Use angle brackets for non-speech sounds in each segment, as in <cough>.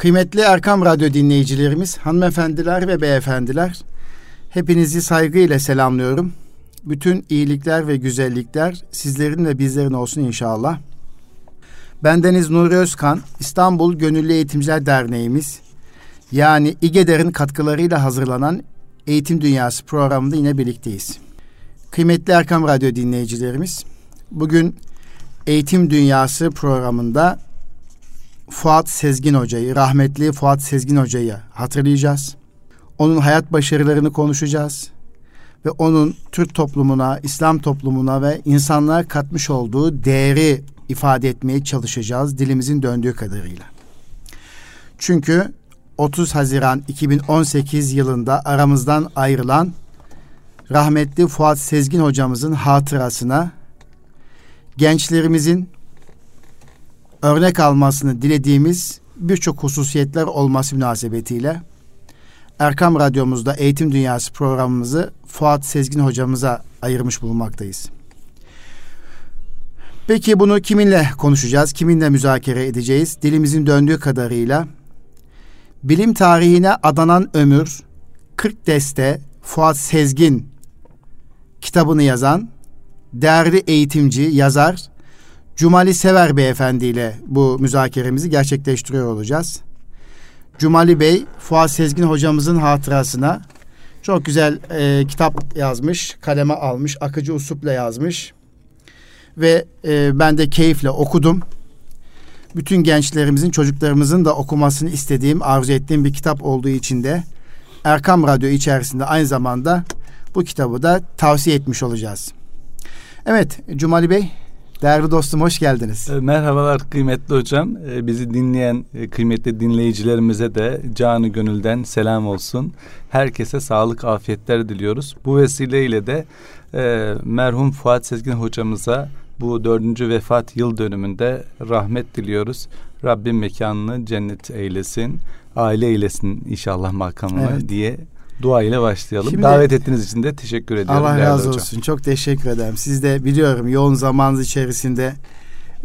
Kıymetli Erkam Radyo dinleyicilerimiz, hanımefendiler ve beyefendiler, hepinizi saygıyla selamlıyorum. Bütün iyilikler ve güzellikler sizlerin ve bizlerin olsun inşallah. Bendeniz Nuri Özkan, İstanbul Gönüllü Eğitimciler Derneğimiz, yani İGEDER'in katkılarıyla hazırlanan Eğitim Dünyası programında yine birlikteyiz. Kıymetli Erkam Radyo dinleyicilerimiz, bugün Eğitim Dünyası programında Fuat Sezgin Hoca'yı, rahmetli Fuat Sezgin Hoca'yı hatırlayacağız. Onun hayat başarılarını konuşacağız. Ve onun Türk toplumuna, İslam toplumuna ve insanlığa katmış olduğu değeri ifade etmeye çalışacağız dilimizin döndüğü kadarıyla. Çünkü 30 Haziran 2018 yılında aramızdan ayrılan rahmetli Fuat Sezgin hocamızın hatırasına gençlerimizin örnek almasını dilediğimiz birçok hususiyetler olması münasebetiyle Erkam Radyomuzda Eğitim Dünyası programımızı Fuat Sezgin hocamıza ayırmış bulunmaktayız. Peki bunu kiminle konuşacağız? Kiminle müzakere edeceğiz? Dilimizin döndüğü kadarıyla bilim tarihine adanan ömür 40 deste Fuat Sezgin kitabını yazan değerli eğitimci, yazar Cumali Sever Beyefendi ile bu müzakeremizi gerçekleştiriyor olacağız. Cumali Bey, Fuat Sezgin hocamızın hatırasına çok güzel e, kitap yazmış, kaleme almış, akıcı uslupla yazmış. Ve e, ben de keyifle okudum. Bütün gençlerimizin, çocuklarımızın da okumasını istediğim, arzu ettiğim bir kitap olduğu için de Erkam Radyo içerisinde aynı zamanda bu kitabı da tavsiye etmiş olacağız. Evet, Cumali Bey, Değerli dostum hoş geldiniz. E, merhabalar kıymetli hocam. E, bizi dinleyen e, kıymetli dinleyicilerimize de canı gönülden selam olsun. Herkese sağlık, afiyetler diliyoruz. Bu vesileyle de e, merhum Fuat Sezgin hocamıza bu dördüncü vefat yıl dönümünde rahmet diliyoruz. Rabbim mekanını cennet eylesin, aile eylesin inşallah makamını evet. diye dua ile başlayalım. Şimdi, Davet ettiğiniz için de teşekkür ediyorum. Allah razı hocam. olsun. Çok teşekkür ederim. Siz de biliyorum yoğun zamanınız içerisinde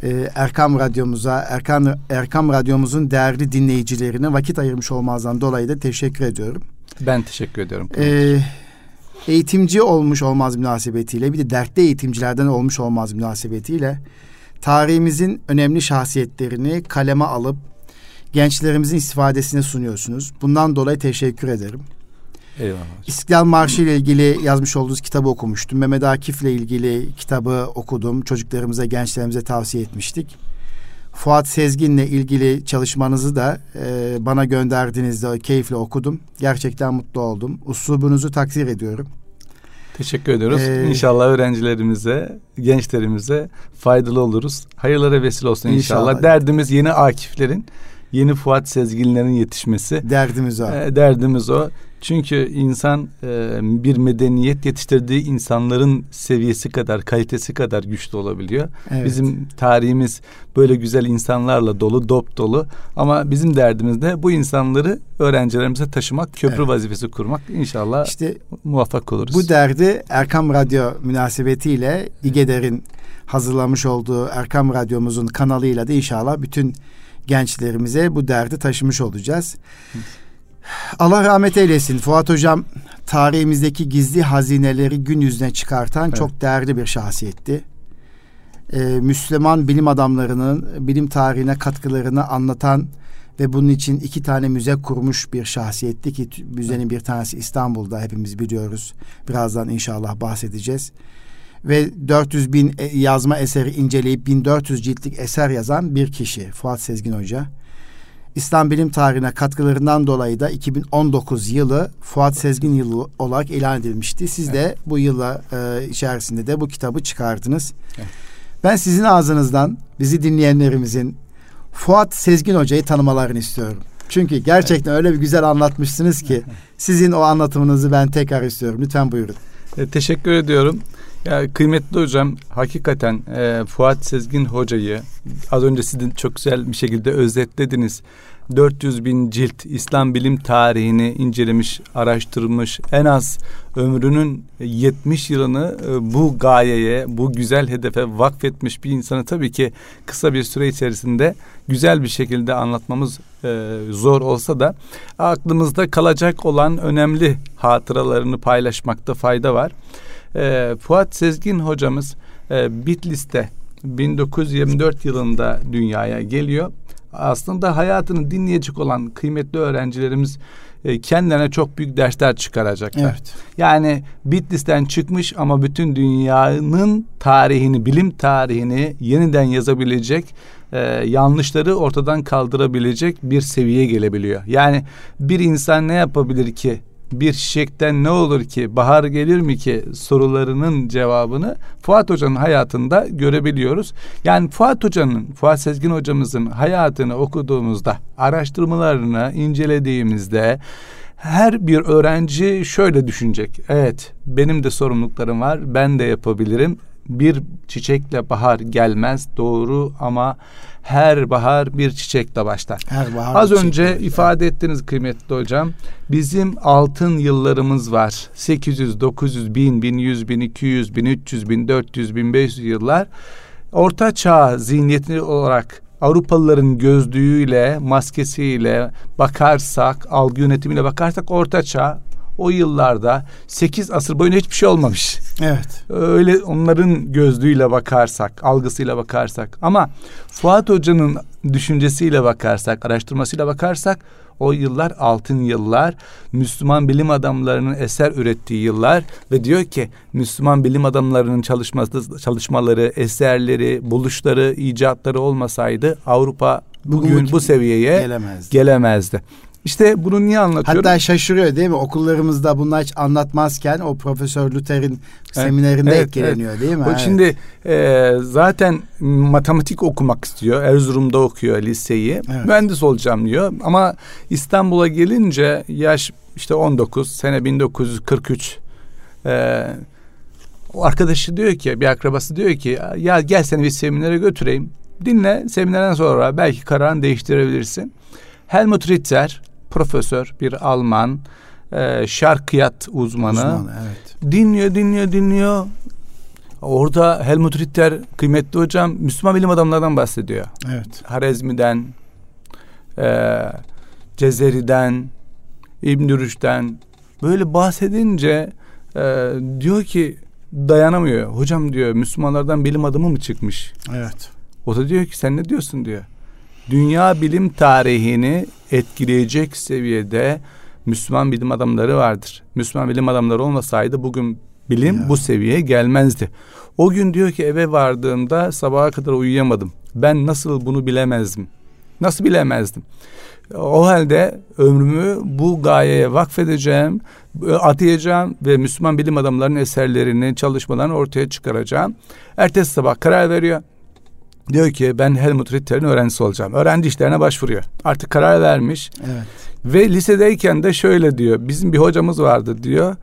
e, Erkam Radyomuza, Erkam, Erkam Radyomuzun değerli dinleyicilerine vakit ayırmış olmazdan dolayı da teşekkür ediyorum. Ben teşekkür ediyorum. E, eğitimci olmuş olmaz münasebetiyle bir de dertli eğitimcilerden olmuş olmaz münasebetiyle tarihimizin önemli şahsiyetlerini kaleme alıp gençlerimizin istifadesine sunuyorsunuz. Bundan dolayı teşekkür ederim. Eyvallah. İstiklal Marşı ile ilgili yazmış olduğunuz kitabı okumuştum. Mehmet Akif ile ilgili kitabı okudum. Çocuklarımıza, gençlerimize tavsiye etmiştik. Fuat Sezgin'le ilgili çalışmanızı da e, bana gönderdiğinizde keyifle okudum. Gerçekten mutlu oldum. Uslubunuzu takdir ediyorum. Teşekkür ediyoruz. Ee, inşallah öğrencilerimize, gençlerimize faydalı oluruz. Hayırlara vesile olsun inşallah. inşallah. Derdimiz yeni Akiflerin, yeni Fuat Sezginlerin yetişmesi. Derdimiz o. E, derdimiz o. Çünkü insan e, bir medeniyet yetiştirdiği insanların seviyesi kadar, kalitesi kadar güçlü olabiliyor. Evet. Bizim tarihimiz böyle güzel insanlarla dolu, dop dolu. Ama bizim derdimiz de bu insanları öğrencilerimize taşımak, köprü evet. vazifesi kurmak. İnşallah işte muvaffak oluruz. Bu derdi Erkam Radyo münasebetiyle İGEDER'in hazırlamış olduğu Erkam Radyomuzun kanalıyla da inşallah bütün gençlerimize bu derdi taşımış olacağız. Hı. Allah rahmet eylesin. Fuat Hocam tarihimizdeki gizli hazineleri gün yüzüne çıkartan evet. çok değerli bir şahsiyetti. Ee, Müslüman bilim adamlarının bilim tarihine katkılarını anlatan ve bunun için iki tane müze kurmuş bir şahsiyetti ki müzenin bir tanesi İstanbul'da hepimiz biliyoruz. Birazdan inşallah bahsedeceğiz. Ve 400 bin e, yazma eseri inceleyip 1400 ciltlik eser yazan bir kişi Fuat Sezgin Hoca. İslam bilim tarihine katkılarından dolayı da 2019 yılı Fuat Sezgin yılı olarak ilan edilmişti. Siz evet. de bu yıla e, içerisinde de bu kitabı çıkardınız. Evet. Ben sizin ağzınızdan bizi dinleyenlerimizin Fuat Sezgin Hoca'yı tanımalarını istiyorum. Çünkü gerçekten evet. öyle bir güzel anlatmışsınız ki sizin o anlatımınızı ben tekrar istiyorum. Lütfen buyurun. E, teşekkür ediyorum. Ya kıymetli hocam hakikaten e, Fuat Sezgin hocayı az önce sizin çok güzel bir şekilde özetlediniz. 400 bin cilt İslam bilim tarihini incelemiş, araştırmış. En az ömrünün 70 yılını e, bu gayeye, bu güzel hedefe vakfetmiş bir insanı tabii ki kısa bir süre içerisinde güzel bir şekilde anlatmamız e, zor olsa da aklımızda kalacak olan önemli hatıralarını paylaşmakta fayda var. E, Fuat Sezgin hocamız Bitlis'te 1924 yılında dünyaya geliyor aslında hayatını dinleyecek olan kıymetli öğrencilerimiz e, kendilerine çok büyük dersler çıkaracaklar. Evet. Yani Bitlis'ten çıkmış ama bütün dünyanın tarihini, bilim tarihini yeniden yazabilecek, e, yanlışları ortadan kaldırabilecek bir seviyeye gelebiliyor. Yani bir insan ne yapabilir ki bir çiçekten ne olur ki bahar gelir mi ki sorularının cevabını Fuat Hoca'nın hayatında görebiliyoruz. Yani Fuat Hoca'nın, Fuat Sezgin hocamızın hayatını okuduğumuzda, araştırmalarını incelediğimizde her bir öğrenci şöyle düşünecek. Evet, benim de sorumluluklarım var. Ben de yapabilirim. Bir çiçekle bahar gelmez doğru ama her bahar bir çiçekle başlar. Her bahar Az önce çiçekle. ifade ettiniz kıymetli hocam. Bizim altın yıllarımız var. 800, 900, 1000, 1100, 1200, 1300, 1400, 1500 yıllar. Orta çağ zihniyeti olarak Avrupalıların gözlüğüyle, maskesiyle bakarsak, algı yönetimiyle bakarsak orta çağ o yıllarda 8 asır boyunca hiçbir şey olmamış. Evet. Öyle onların gözlüğüyle bakarsak, algısıyla bakarsak ama Fuat Hoca'nın düşüncesiyle bakarsak, araştırmasıyla bakarsak o yıllar altın yıllar, Müslüman bilim adamlarının eser ürettiği yıllar ve diyor ki Müslüman bilim adamlarının çalışması, çalışmaları, eserleri, buluşları, icatları olmasaydı Avrupa bugün bu seviyeye gelemezdi. gelemezdi. İşte bunu niye anlatıyorum? Hatta şaşırıyor değil mi? Okullarımızda bunlar hiç anlatmazken o Profesör Luther'in seminerinde evet, etkileniyor evet. değil mi? O evet. Şimdi e, zaten matematik okumak istiyor. Erzurum'da okuyor liseyi. Evet. Mühendis olacağım diyor. Ama İstanbul'a gelince yaş işte 19 sene 1943 e, o arkadaşı diyor ki bir akrabası diyor ki ya gel seni bir seminere götüreyim. Dinle seminerden sonra belki kararını değiştirebilirsin. Helmut Ritter profesör, bir Alman, e, şarkiyat uzmanı. Uzman, evet. Dinliyor, dinliyor, dinliyor. Orada Helmut Ritter kıymetli hocam Müslüman bilim adamlarından bahsediyor. Evet. Harezmi'den, e, Cezeri'den, İbn Rüşd'den böyle bahsedince e, diyor ki dayanamıyor. Hocam diyor Müslümanlardan bilim adamı mı çıkmış? Evet. O da diyor ki sen ne diyorsun diyor dünya bilim tarihini etkileyecek seviyede Müslüman bilim adamları vardır. Müslüman bilim adamları olmasaydı bugün bilim ya. bu seviyeye gelmezdi. O gün diyor ki eve vardığımda sabaha kadar uyuyamadım. Ben nasıl bunu bilemezdim? Nasıl bilemezdim? O halde ömrümü bu gayeye vakfedeceğim, atayacağım ve Müslüman bilim adamlarının eserlerini, çalışmalarını ortaya çıkaracağım. Ertesi sabah karar veriyor. Diyor ki ben Helmut Ritter'in öğrencisi olacağım. Öğrenci işlerine başvuruyor. Artık karar vermiş. Evet. Ve lisedeyken de şöyle diyor. Bizim bir hocamız vardı diyor.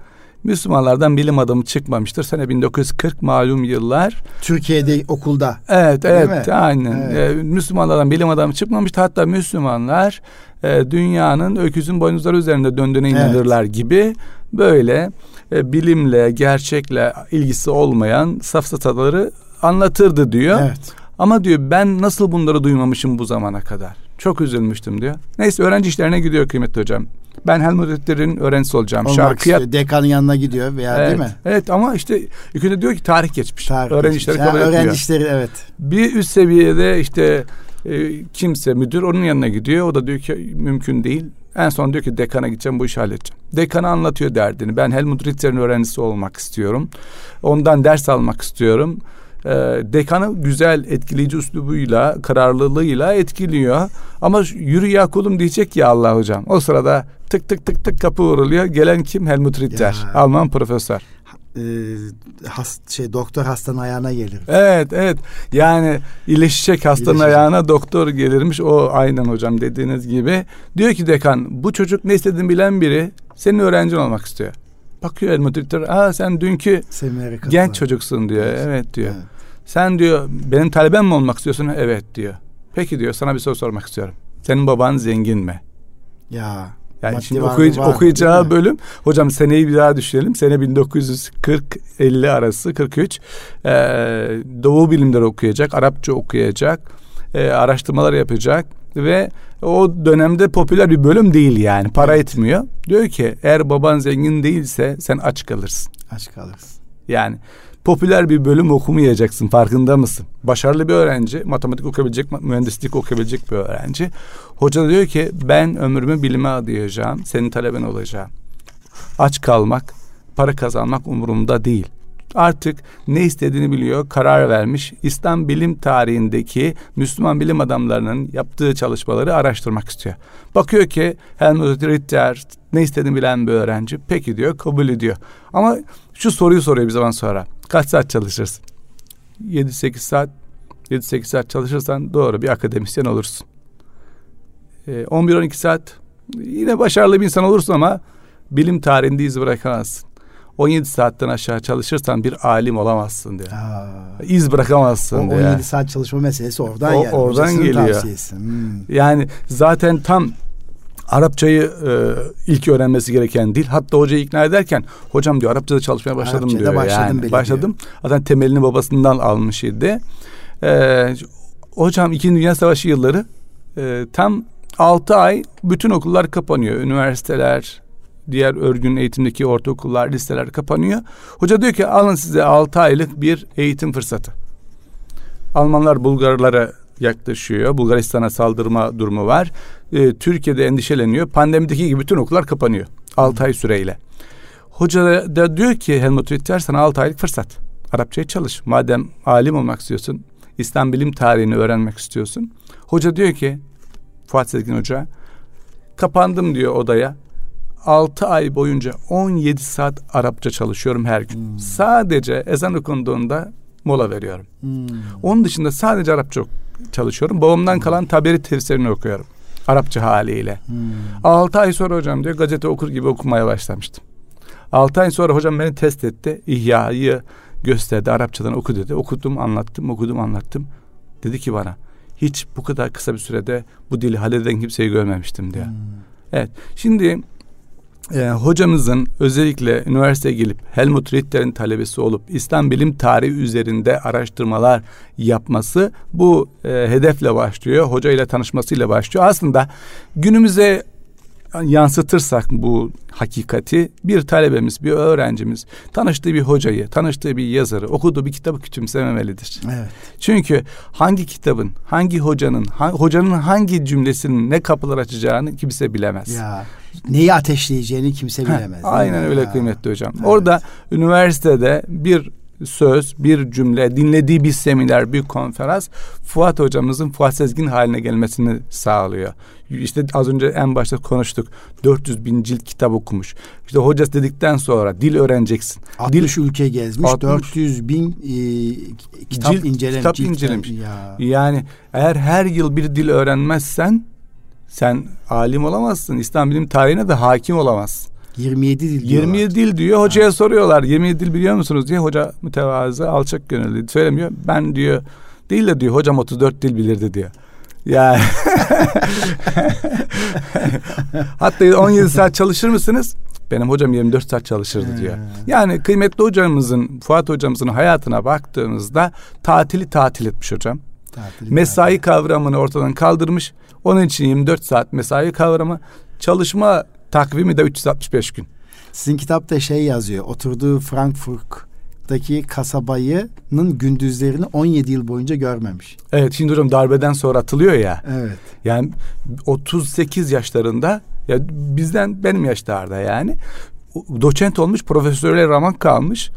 Müslümanlardan bilim adamı çıkmamıştır. Sene 1940 malum yıllar. Türkiye'de okulda. Evet, evet, aynen. Evet. Ee, Müslümanlardan bilim adamı çıkmamıştı. Hatta Müslümanlar e, dünyanın öküzün boynuzları üzerinde döndüğüne inanırlar evet. gibi böyle e, bilimle, gerçekle ilgisi olmayan safsataları anlatırdı diyor. Evet. Ama diyor ben nasıl bunları duymamışım bu zamana kadar. Çok üzülmüştüm diyor. Neyse öğrenci işlerine gidiyor kıymetli hocam. Ben Helmut Ritter'in öğrencisi olacağım. Olmak istiyor. Dekanın yanına gidiyor veya evet, değil mi? Evet ama işte yükünde diyor ki tarih geçmiş. Tarih öğrenci geçmiş. işleri kabul yani Öğrenci işleri evet. Bir üst seviyede işte e, kimse müdür onun yanına gidiyor. O da diyor ki mümkün değil. En son diyor ki dekana gideceğim bu işi halledeceğim. Dekana anlatıyor derdini. Ben Helmut Ritter'in öğrencisi olmak istiyorum. Ondan ders almak istiyorum e, dekanı güzel etkileyici üslubuyla kararlılığıyla etkiliyor. Ama yürü ya kulum diyecek ya Allah hocam. O sırada tık tık tık tık kapı vuruluyor. Gelen kim? Helmut Ritter. Ya. Alman profesör. E, hast, şey doktor hastanın ayağına gelir. Evet evet yani iyileşecek hastanın iyileşecek. ayağına doktor gelirmiş o aynen hocam dediğiniz gibi. Diyor ki dekan bu çocuk ne istediğini bilen biri senin öğrencin olmak istiyor. Bakıyor el moderatör. Aa sen dünkü genç çocuksun diyor. Evet, evet diyor. Evet. Sen diyor benim talebem mi olmak istiyorsun? Evet diyor. Peki diyor sana bir soru sormak istiyorum. Senin baban zengin mi? Ya yani şimdi okuyucu, var, okuyacağı bölüm hocam seneyi bir daha düşünelim. Sene 1940-50 arası 43 ee, Doğu bilimleri okuyacak, Arapça okuyacak, e, araştırmalar yapacak ve o dönemde popüler bir bölüm değil yani para evet. etmiyor. Diyor ki eğer baban zengin değilse sen aç kalırsın. Aç kalırsın. Yani popüler bir bölüm okumayacaksın farkında mısın? Başarılı bir öğrenci, matematik okuyabilecek, mühendislik okuyabilecek bir öğrenci. Hoca diyor ki ben ömrümü bilime adayacağım, senin taleben olacağım. Aç kalmak, para kazanmak umurumda değil artık ne istediğini biliyor, karar vermiş. İslam bilim tarihindeki Müslüman bilim adamlarının yaptığı çalışmaları araştırmak istiyor. Bakıyor ki Helmut Ritter ne istediğini bilen bir öğrenci. Peki diyor, kabul ediyor. Ama şu soruyu soruyor bir zaman sonra. Kaç saat çalışırsın? 7-8 saat 7-8 saat çalışırsan doğru bir akademisyen olursun. E, ee, 11-12 saat yine başarılı bir insan olursun ama bilim tarihinde iz bırakamazsın. 17 saatten aşağı çalışırsan bir alim olamazsın diyor. Aa, İz bırakamazsın o, diyor. 17 saat çalışma meselesi oradan o, Oradan geliyor. Hmm. Yani zaten tam Arapçayı e, ilk öğrenmesi gereken dil. Hatta hocayı ikna ederken hocam diyor Arapçada çalışmaya başladım Arapçada diyor. Başladım yani, başladım. Diyor. Zaten temelini babasından almış idi. E, hocam 2. Dünya Savaşı yılları e, tam 6 ay bütün okullar kapanıyor. Üniversiteler, diğer örgün eğitimdeki ortaokullar, listeler kapanıyor. Hoca diyor ki alın size 6 aylık bir eğitim fırsatı. Almanlar Bulgarlara yaklaşıyor. Bulgaristan'a saldırma durumu var. Ee, Türkiye'de endişeleniyor. Pandemideki gibi bütün okullar kapanıyor. 6 ay süreyle. Hoca da diyor ki Helmut Ritter sana 6 aylık fırsat. Arapçayı çalış. Madem alim olmak istiyorsun, İslam bilim tarihini öğrenmek istiyorsun. Hoca diyor ki Fuat Sezgin Hoca kapandım diyor odaya. 6 ay boyunca 17 saat Arapça çalışıyorum her gün. Hmm. Sadece ezan okunduğunda mola veriyorum. Hmm. Onun dışında sadece Arapça çalışıyorum. Babamdan hmm. kalan tabiri tefsirini okuyorum. Arapça haliyle. Hmm. 6 ay sonra hocam diyor gazete okur gibi okumaya başlamıştım. 6 ay sonra hocam beni test etti. İhya'yı gösterdi. Arapçadan oku dedi. Okudum anlattım okudum anlattım. Dedi ki bana hiç bu kadar kısa bir sürede bu dili halleden kimseyi görmemiştim diyor. Hmm. Evet. Şimdi e, hocamızın özellikle üniversiteye gelip Helmut Ritter'in talebesi olup İslam bilim tarihi üzerinde araştırmalar yapması bu e, hedefle başlıyor. Hoca ile tanışmasıyla başlıyor. Aslında günümüze yansıtırsak bu hakikati bir talebemiz, bir öğrencimiz tanıştığı bir hocayı, tanıştığı bir yazarı, okuduğu bir kitabı küçümsememelidir. Evet. Çünkü hangi kitabın, hangi hocanın, ha, hocanın hangi cümlesinin ne kapılar açacağını kimse bilemez. Ya neyi ateşleyeceğini kimse bilemez. Heh, aynen öyle ya. kıymetli hocam. Evet. Orada üniversitede bir söz, bir cümle, dinlediği bir seminer, bir konferans Fuat hocamızın Fuat Sezgin haline gelmesini sağlıyor. İşte az önce en başta konuştuk. 400 bin cilt kitap okumuş. İşte hocası dedikten sonra dil öğreneceksin. 60 dil, ülke gezmiş. 60, 400 bin e, kitap cilt, incelemiş. Kitap incelemiş. Ya. Yani eğer her yıl bir dil öğrenmezsen sen alim olamazsın. İslam bilim tarihine de hakim olamazsın. 27 dil 27 dil diyor. Hocaya ha. soruyorlar. 27 dil biliyor musunuz diye. Hoca mütevazı, alçak gönüllü söylemiyor. Ben diyor değil de diyor hocam 34 dil bilirdi diyor. Yani <laughs> hatta 17 saat çalışır mısınız? Benim hocam 24 saat çalışırdı diyor. Yani kıymetli hocamızın, Fuat hocamızın hayatına baktığımızda tatili tatil etmiş hocam. Tatili mesai tatil. kavramını ortadan kaldırmış. Onun için 24 saat mesai kavramı. Çalışma takvimi de 365 gün. Sizin kitapta şey yazıyor. Oturduğu Frankfurt'taki kasabayının gündüzlerini 17 yıl boyunca görmemiş. Evet şimdi hocam darbeden sonra atılıyor ya. Evet. Yani 38 yaşlarında ya bizden benim yaşlarda yani doçent olmuş profesörle ramak kalmış.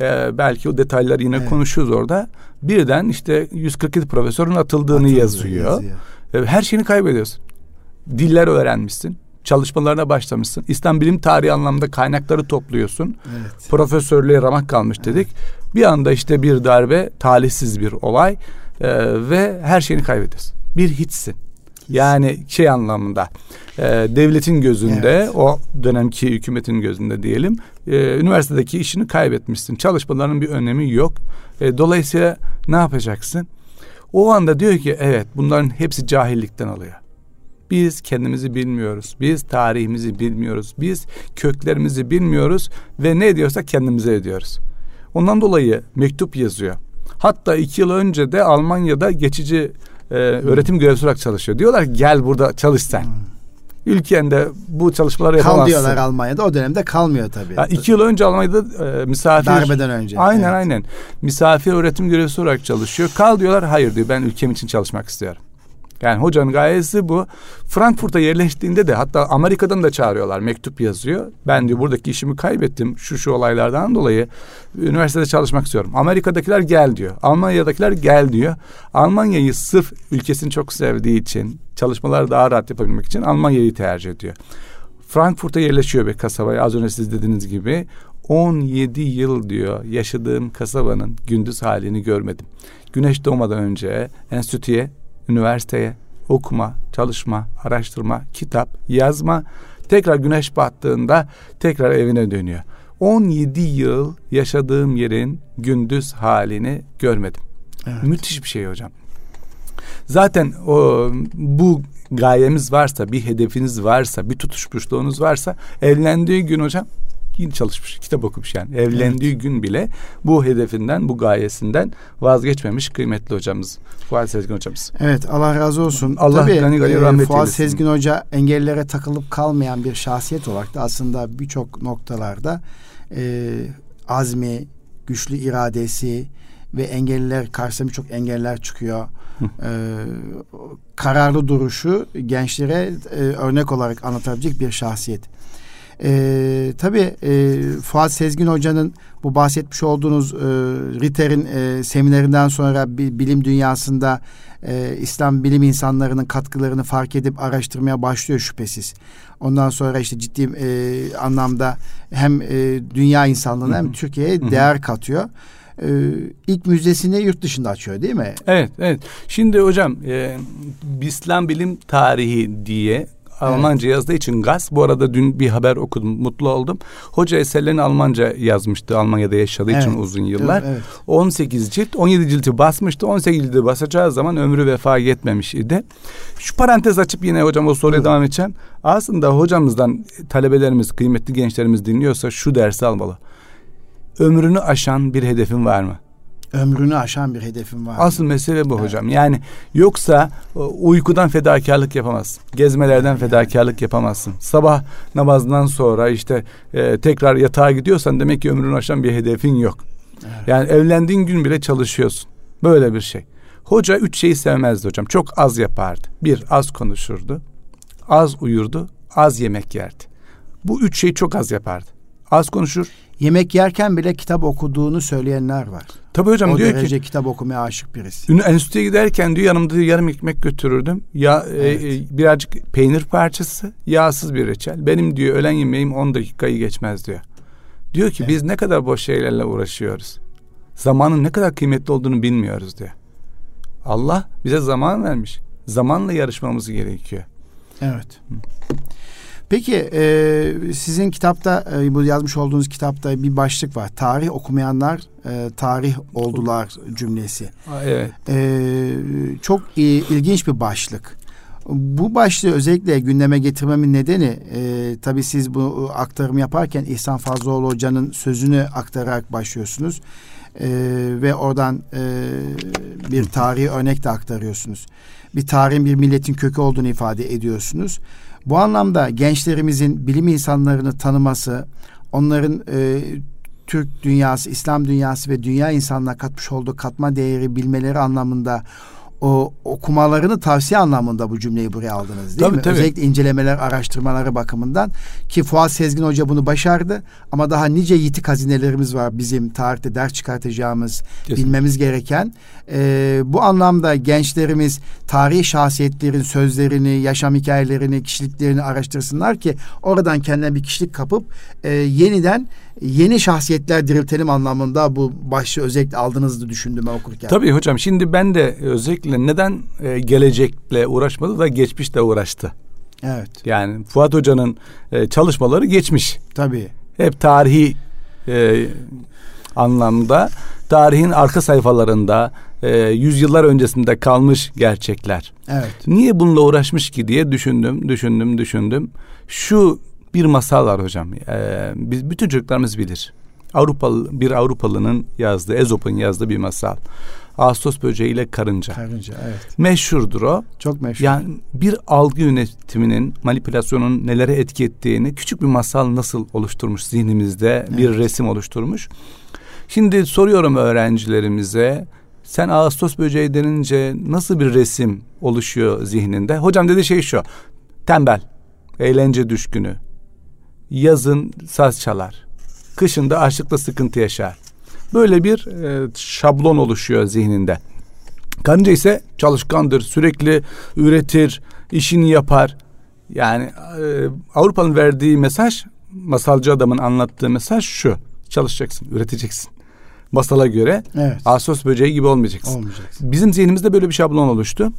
Ee, belki o detayları yine evet. konuşuyoruz orada. Birden işte 147 profesörün atıldığını Atıldı, yazıyor. yazıyor. Ee, her şeyini kaybediyorsun. Diller öğrenmişsin çalışmalarına başlamışsın. İslam bilim tarihi anlamda kaynakları topluyorsun. Evet. Profesörlüğe ramak kalmış dedik. Evet. Bir anda işte bir darbe, talihsiz bir olay e, ve her şeyini kaybediyorsun. Bir hiçsin. Hiç. Yani şey anlamında e, devletin gözünde Evet. o dönemki hükümetin gözünde diyelim e, üniversitedeki işini kaybetmişsin. Çalışmaların bir önemi yok. E, dolayısıyla ne yapacaksın? O anda diyor ki evet bunların hepsi cahillikten alıyor. Biz kendimizi bilmiyoruz. Biz tarihimizi bilmiyoruz. Biz köklerimizi bilmiyoruz ve ne ediyorsak kendimize ediyoruz. Ondan dolayı mektup yazıyor. Hatta iki yıl önce de Almanya'da geçici e, öğretim görevlisi olarak çalışıyor. Diyorlar ki, gel burada çalış sen. Ülkende bu çalışmaları Kal yapamazsın. diyorlar Almanya'da. O dönemde kalmıyor tabii. Ya iki yıl önce Almanya'da e, misafir Darbeden önce. Aynen Evet. aynen. Misafir öğretim görevlisi olarak çalışıyor. Kal diyorlar. Hayır diyor. Ben ülkem için çalışmak istiyorum. Yani hocanın gayesi bu. Frankfurt'a yerleştiğinde de hatta Amerika'dan da çağırıyorlar. Mektup yazıyor. Ben diyor buradaki işimi kaybettim. Şu şu olaylardan dolayı üniversitede çalışmak istiyorum. Amerika'dakiler gel diyor. Almanya'dakiler gel diyor. Almanya'yı sırf ülkesini çok sevdiği için çalışmaları daha rahat yapabilmek için Almanya'yı tercih ediyor. Frankfurt'a yerleşiyor bir kasabaya az önce siz dediğiniz gibi 17 yıl diyor yaşadığım kasabanın gündüz halini görmedim. Güneş doğmadan önce enstitüye, üniversiteye okuma, çalışma, araştırma, kitap, yazma tekrar güneş battığında tekrar evine dönüyor. 17 yıl yaşadığım yerin gündüz halini görmedim. Evet. Müthiş bir şey hocam. Zaten o bu gayemiz varsa, bir hedefiniz varsa, bir tutuşmuşluğunuz varsa evlendiği gün hocam yine çalışmış, kitap okumuş yani. Evlendiği gün bile bu hedefinden, bu gayesinden vazgeçmemiş kıymetli hocamız. Fuat Sezgin hocamız. Evet Allah razı olsun. Allah Tabii gani gani e, rahmet Fuat eylesin. Sezgin Hoca engellilere takılıp kalmayan bir şahsiyet olarak da aslında birçok noktalarda e, azmi, güçlü iradesi ve engelliler karşısında birçok engeller çıkıyor. E, kararlı duruşu gençlere e, örnek olarak anlatabilecek bir şahsiyet. E, tabii e, Fuat Sezgin Hoca'nın bu bahsetmiş olduğunuz e, Ritter'in e, seminerinden sonra bi- bilim dünyasında e, İslam bilim insanlarının katkılarını fark edip araştırmaya başlıyor şüphesiz. Ondan sonra işte ciddi e, anlamda hem e, dünya insanlığına hem Türkiye'ye değer katıyor. E, ilk müzesini yurt dışında açıyor değil mi? Evet, evet. Şimdi hocam e, İslam bilim tarihi diye Almanca yazdığı için gaz. Bu arada dün bir haber okudum, mutlu oldum. Hoca eserlerini Almanca yazmıştı Almanya'da yaşadığı için Evet. uzun yıllar. Evet. 18 cilt, 17 cilti basmıştı. 18 cilti basacağı zaman ömrü vefa yetmemiş idi. Şu parantez açıp yine hocam o soruya devam edeceğim. Aslında hocamızdan talebelerimiz, kıymetli gençlerimiz dinliyorsa şu dersi almalı. Ömrünü aşan bir hedefin var mı? Ömrünü aşan bir hedefim var. Asıl mesele bu hocam. Yani yoksa e, uykudan fedakarlık yapamazsın. Gezmelerden fedakarlık yapamazsın. Sabah namazından sonra işte e, tekrar yatağa gidiyorsan demek ki ömrünü aşan bir hedefin yok. Yani evlendiğin gün bile çalışıyorsun. Böyle bir şey. Hoca üç şeyi sevmezdi hocam. Çok az yapardı. Bir, az konuşurdu. Az uyurdu. Az yemek yerdi. Bu üç şeyi çok az yapardı. Az konuşur. Yemek yerken bile kitap okuduğunu söyleyenler var. Tabii hocam o diyor derece ki kitap okumaya aşık birisi. Ünü enstitüye giderken diyor yanımda diyor, yarım ekmek götürürdüm. Ya e, Evet. e, birazcık peynir parçası, yağsız bir reçel. Benim diyor öğlen yemeğim 10 dakikayı geçmez diyor. Diyor ki biz ne kadar boş şeylerle uğraşıyoruz. Zamanın ne kadar kıymetli olduğunu bilmiyoruz diyor. Allah bize zaman vermiş. Zamanla yarışmamız gerekiyor. Evet. Peki e, sizin kitapta e, bu yazmış olduğunuz kitapta bir başlık var. Tarih okumayanlar e, tarih oldular cümlesi. Aa, Evet. E, çok i- ilginç bir başlık. Bu başlığı özellikle gündeme getirmemin nedeni e, tabii siz bu aktarım yaparken İhsan Fazlıoğlu Hoca'nın sözünü aktararak başlıyorsunuz. E, ve oradan e, bir tarihi örnek de aktarıyorsunuz. Bir tarihin bir milletin kökü olduğunu ifade ediyorsunuz. Bu anlamda gençlerimizin bilim insanlarını tanıması, onların e, Türk dünyası, İslam dünyası ve dünya insanına katmış olduğu katma değeri bilmeleri anlamında o okumalarını tavsiye anlamında bu cümleyi buraya aldınız değil Tabii, mi? tabii. Özellikle incelemeler, araştırmaları bakımından ki Fuat Sezgin Hoca bunu başardı ama daha nice yitik hazinelerimiz var bizim tarihte ders çıkartacağımız, Kesinlikle. bilmemiz gereken. Ee, bu anlamda gençlerimiz tarihi şahsiyetlerin sözlerini, yaşam hikayelerini, kişiliklerini araştırsınlar ki oradan kendine bir kişilik kapıp e, yeniden yeni şahsiyetler diriltelim anlamında bu başlığı özellikle aldığınızı düşündüm ben okurken. Tabii hocam şimdi ben de özellikle neden e, gelecekle uğraşmadı da geçmişle uğraştı. Evet. Yani Fuat Hoca'nın e, çalışmaları geçmiş. Tabii. Hep tarihi e, anlamda tarihin arka sayfalarında e, yüzyıllar öncesinde kalmış gerçekler. Evet. Niye bununla uğraşmış ki diye düşündüm, düşündüm, düşündüm. Şu bir masal var hocam. Ee, biz bütün çocuklarımız bilir. Avrupalı bir Avrupalı'nın yazdığı, Ezop'un yazdığı bir masal. Ağustos böceği ile karınca. Karınca evet. Meşhurdur o. Çok meşhur. Yani bir algı yönetiminin, manipülasyonun nelere etki ettiğini küçük bir masal nasıl oluşturmuş zihnimizde bir evet. resim oluşturmuş. Şimdi soruyorum öğrencilerimize sen Ağustos böceği denince nasıl bir resim oluşuyor zihninde? Hocam dedi şey şu. Tembel, eğlence düşkünü. Yazın saz çalar. Kışında açlıkla sıkıntı yaşar. Böyle bir e, şablon oluşuyor zihninde. Karınca ise çalışkandır, sürekli üretir, işini yapar. Yani e, Avrupa'nın verdiği mesaj, masalcı adamın anlattığı mesaj şu. Çalışacaksın, üreteceksin masala göre evet. Ağustos böceği gibi olmayacaksın. olmayacaksın. Bizim zihnimizde böyle bir şablon oluştu.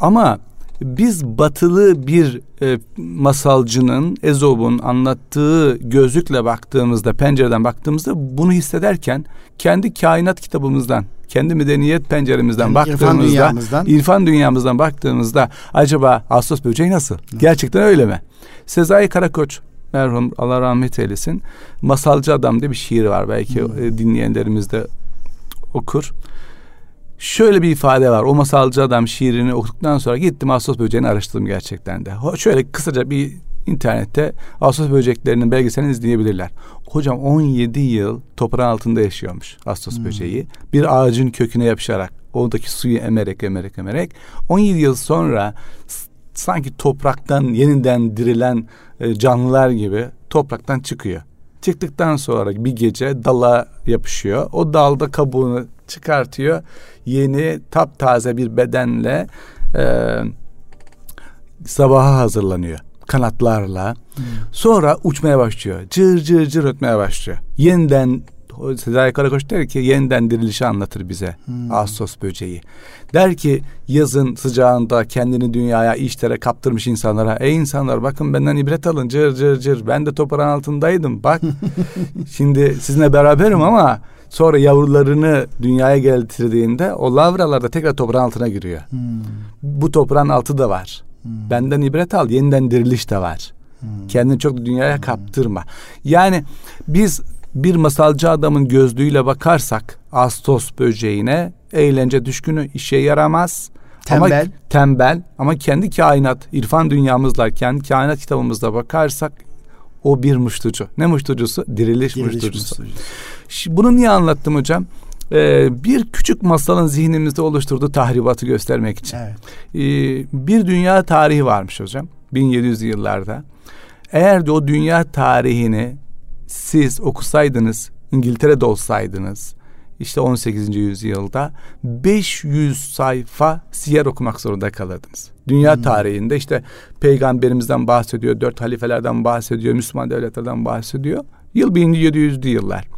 Ama biz batılı bir e, masalcının, Ezop'un anlattığı gözlükle baktığımızda, pencereden baktığımızda bunu hissederken kendi kainat kitabımızdan, kendi medeniyet penceremizden yani baktığımızda, irfan dünyamızdan. irfan dünyamızdan baktığımızda acaba Ağustos böceği nasıl? Hı. Gerçekten öyle mi? Sezai Karakoç merhum Allah rahmet eylesin. Masalcı Adam diye bir şiir var belki hmm. dinleyenlerimiz de okur. Şöyle bir ifade var. O masalcı adam şiirini okuduktan sonra gittim Ağustos böceğini araştırdım gerçekten de. Şöyle kısaca bir internette Ağustos böceklerinin belgeselini izleyebilirler. Hocam 17 yıl toprağın altında yaşıyormuş Ağustos hmm. böceği. Bir ağacın köküne yapışarak oradaki suyu emerek emerek emerek 17 yıl sonra sanki topraktan yeniden dirilen e, canlılar gibi topraktan çıkıyor. Çıktıktan sonra bir gece dala yapışıyor. O dalda kabuğunu çıkartıyor. Yeni taptaze bir bedenle e, sabaha hazırlanıyor kanatlarla. Hmm. Sonra uçmaya başlıyor. Cır cır cır ötmeye başlıyor. Yeniden Sezai Karakoç der ki yeniden dirilişi anlatır bize hmm. Ağustos böceği. Der ki yazın sıcağında kendini dünyaya işlere kaptırmış insanlara ey insanlar bakın benden ibret alın cır cır cır ben de toprağın altındaydım bak <laughs> şimdi sizinle beraberim ama sonra yavrularını dünyaya getirdiğinde o lavralar da tekrar toprağın altına giriyor. Hmm. Bu toprağın altı da var. Hmm. Benden ibret al yeniden diriliş de var. Hmm. Kendini çok dünyaya hmm. kaptırma. Yani biz bir masalcı adamın gözlüğüyle bakarsak Ağustos böceğine eğlence düşkünü işe yaramaz. Tembel. Ama, tembel ama kendi kainat, irfan dünyamızla, kendi kainat kitabımızda bakarsak o bir muştucu. Ne muştucusu? Diriliş, Diriliş muştucusu. muştucusu. Bunu niye anlattım hocam? Ee, bir küçük masalın zihnimizde oluşturduğu tahribatı göstermek için. Evet. Ee, bir dünya tarihi varmış hocam. 1700 yıllarda. Eğer de o dünya tarihini siz okusaydınız, İngiltere'de olsaydınız, işte 18. yüzyılda 500 sayfa siyer okumak zorunda kalırdınız. Dünya hmm. tarihinde işte peygamberimizden bahsediyor, dört halifelerden bahsediyor, Müslüman devletlerden bahsediyor. Yıl 1700'lü yıllar.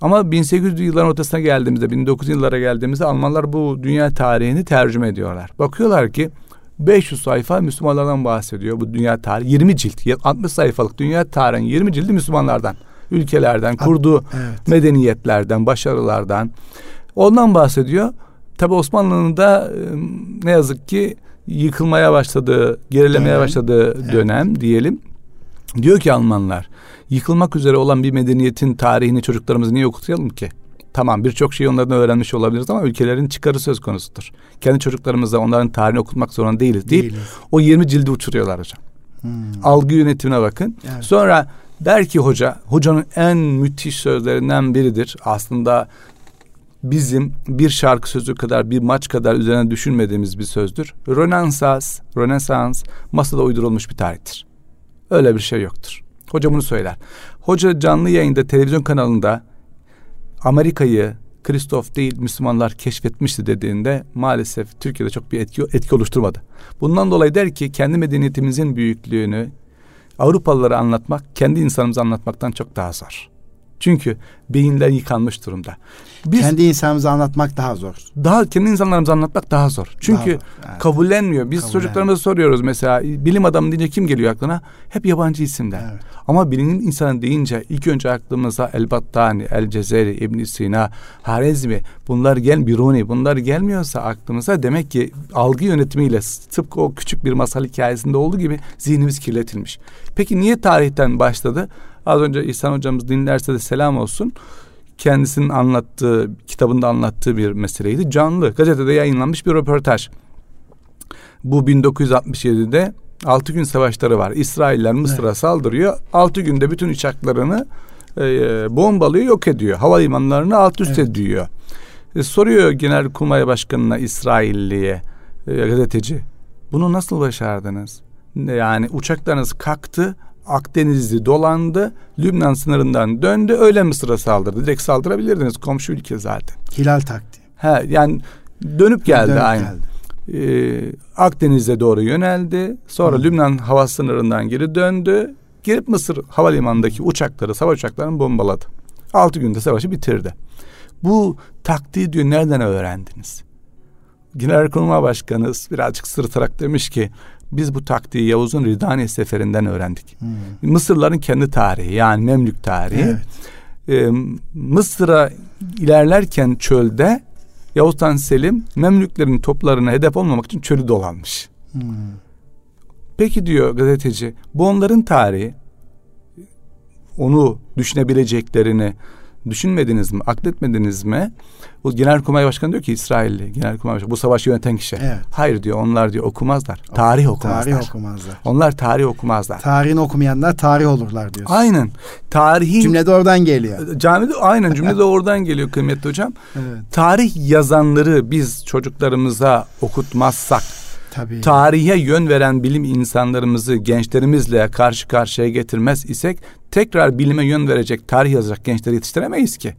Ama 1800'lü yılların ortasına geldiğimizde, 1900 yıllara geldiğimizde Almanlar bu dünya tarihini tercüme ediyorlar. Bakıyorlar ki 500 sayfa Müslümanlardan bahsediyor bu dünya tarihi. 20 cilt, 60 sayfalık dünya tarihin 20 cildi Müslümanlardan, ülkelerden, kurduğu evet. medeniyetlerden, başarılardan. Ondan bahsediyor. Tabi Osmanlı'nın da ne yazık ki yıkılmaya başladığı, gerilemeye evet. başladığı dönem evet. diyelim. Diyor ki Almanlar, yıkılmak üzere olan bir medeniyetin tarihini çocuklarımızı niye okutayalım ki? Tamam birçok şeyi onlardan öğrenmiş olabiliriz ama ülkelerin çıkarı söz konusudur. Kendi çocuklarımıza onların tarihini okutmak zorunda değiliz deyip değiliz. o 20 cildi uçuruyorlar hocam. Hmm. Algı yönetimine bakın. Evet. Sonra der ki hoca, hocanın en müthiş sözlerinden biridir. Aslında bizim bir şarkı sözü kadar bir maç kadar üzerine düşünmediğimiz bir sözdür. Rönesans, Rönesans masada uydurulmuş bir tarihtir. Öyle bir şey yoktur. Hoca bunu söyler. Hoca canlı yayında televizyon kanalında Amerika'yı Kristof değil Müslümanlar keşfetmişti dediğinde maalesef Türkiye'de çok bir etki, etki oluşturmadı. Bundan dolayı der ki kendi medeniyetimizin büyüklüğünü Avrupalılara anlatmak kendi insanımıza anlatmaktan çok daha zor. Çünkü beyinler yıkanmış durumda. Biz, kendi insanımızı anlatmak daha zor. Daha kendi insanlarımızı anlatmak daha zor. Çünkü daha, evet. kabullenmiyor. Biz Kabullen. çocuklarımıza soruyoruz mesela bilim adamı deyince kim geliyor aklına? Hep yabancı isimler. Evet. Ama bilim insanı deyince ilk önce aklımıza El Battani, El Cezeri, İbn Sina, Harezmi bunlar gel Biruni bunlar gelmiyorsa aklımıza demek ki algı yönetimiyle tıpkı o küçük bir masal hikayesinde olduğu gibi zihnimiz kirletilmiş. Peki niye tarihten başladı? Az önce İhsan hocamız dinlerse de selam olsun kendisinin anlattığı, kitabında anlattığı bir meseleydi. Canlı, gazetede yayınlanmış bir röportaj. Bu 1967'de 6 gün savaşları var. İsrailler Mısır'a evet. saldırıyor. 6 günde bütün uçaklarını e, bombalıyor, yok ediyor. Havalimanlarını alt üst evet. ediyor. E, soruyor Genelkurmay Başkanı'na İsrailliye e, gazeteci. Bunu nasıl başardınız? Yani uçaklarınız kalktı Akdeniz'i dolandı. Lübnan sınırından döndü. Öyle Mısır'a saldırdı. Direkt saldırabilirdiniz. Komşu ülke zaten. Hilal taktiği. He, yani dönüp geldi dönüp aynı. Geldi. Ee, Akdeniz'e doğru yöneldi. Sonra Hı. Lübnan hava sınırından geri döndü. Girip Mısır havalimanındaki uçakları, savaş uçaklarını bombaladı. Altı günde savaşı bitirdi. Bu taktiği diyor nereden öğrendiniz? Genelkurmay Başkanı birazcık sırıtarak demiş ki biz bu taktiği Yavuz'un Ridani seferinden öğrendik. Hmm. Mısırların kendi tarihi yani Memlük tarihi. Evet. Ee, Mısır'a ilerlerken çölde Yavuz Han Selim Memlüklerin toplarına hedef olmamak için çölü dolanmış. Hmm. Peki diyor gazeteci bu onların tarihi onu düşünebileceklerini düşünmediniz mi, akletmediniz mi? Bu Genelkurmay Başkanı diyor ki İsrailli Genelkurmay Başkanı bu savaşı yöneten kişi. Evet. Hayır diyor onlar diyor okumazlar. Tarih okumazlar. Tarih okumazlar. Onlar tarih okumazlar. Tarihini okumayanlar tarih olurlar diyorsun. Aynen. Tarihin cümlede oradan geliyor. Camide aynen cümlede <laughs> oradan geliyor kıymetli hocam. Evet. Tarih yazanları biz çocuklarımıza okutmazsak Tabii. tarihe yön veren bilim insanlarımızı gençlerimizle karşı karşıya getirmez isek tekrar bilime yön verecek, tarih yazacak gençleri yetiştiremeyiz ki.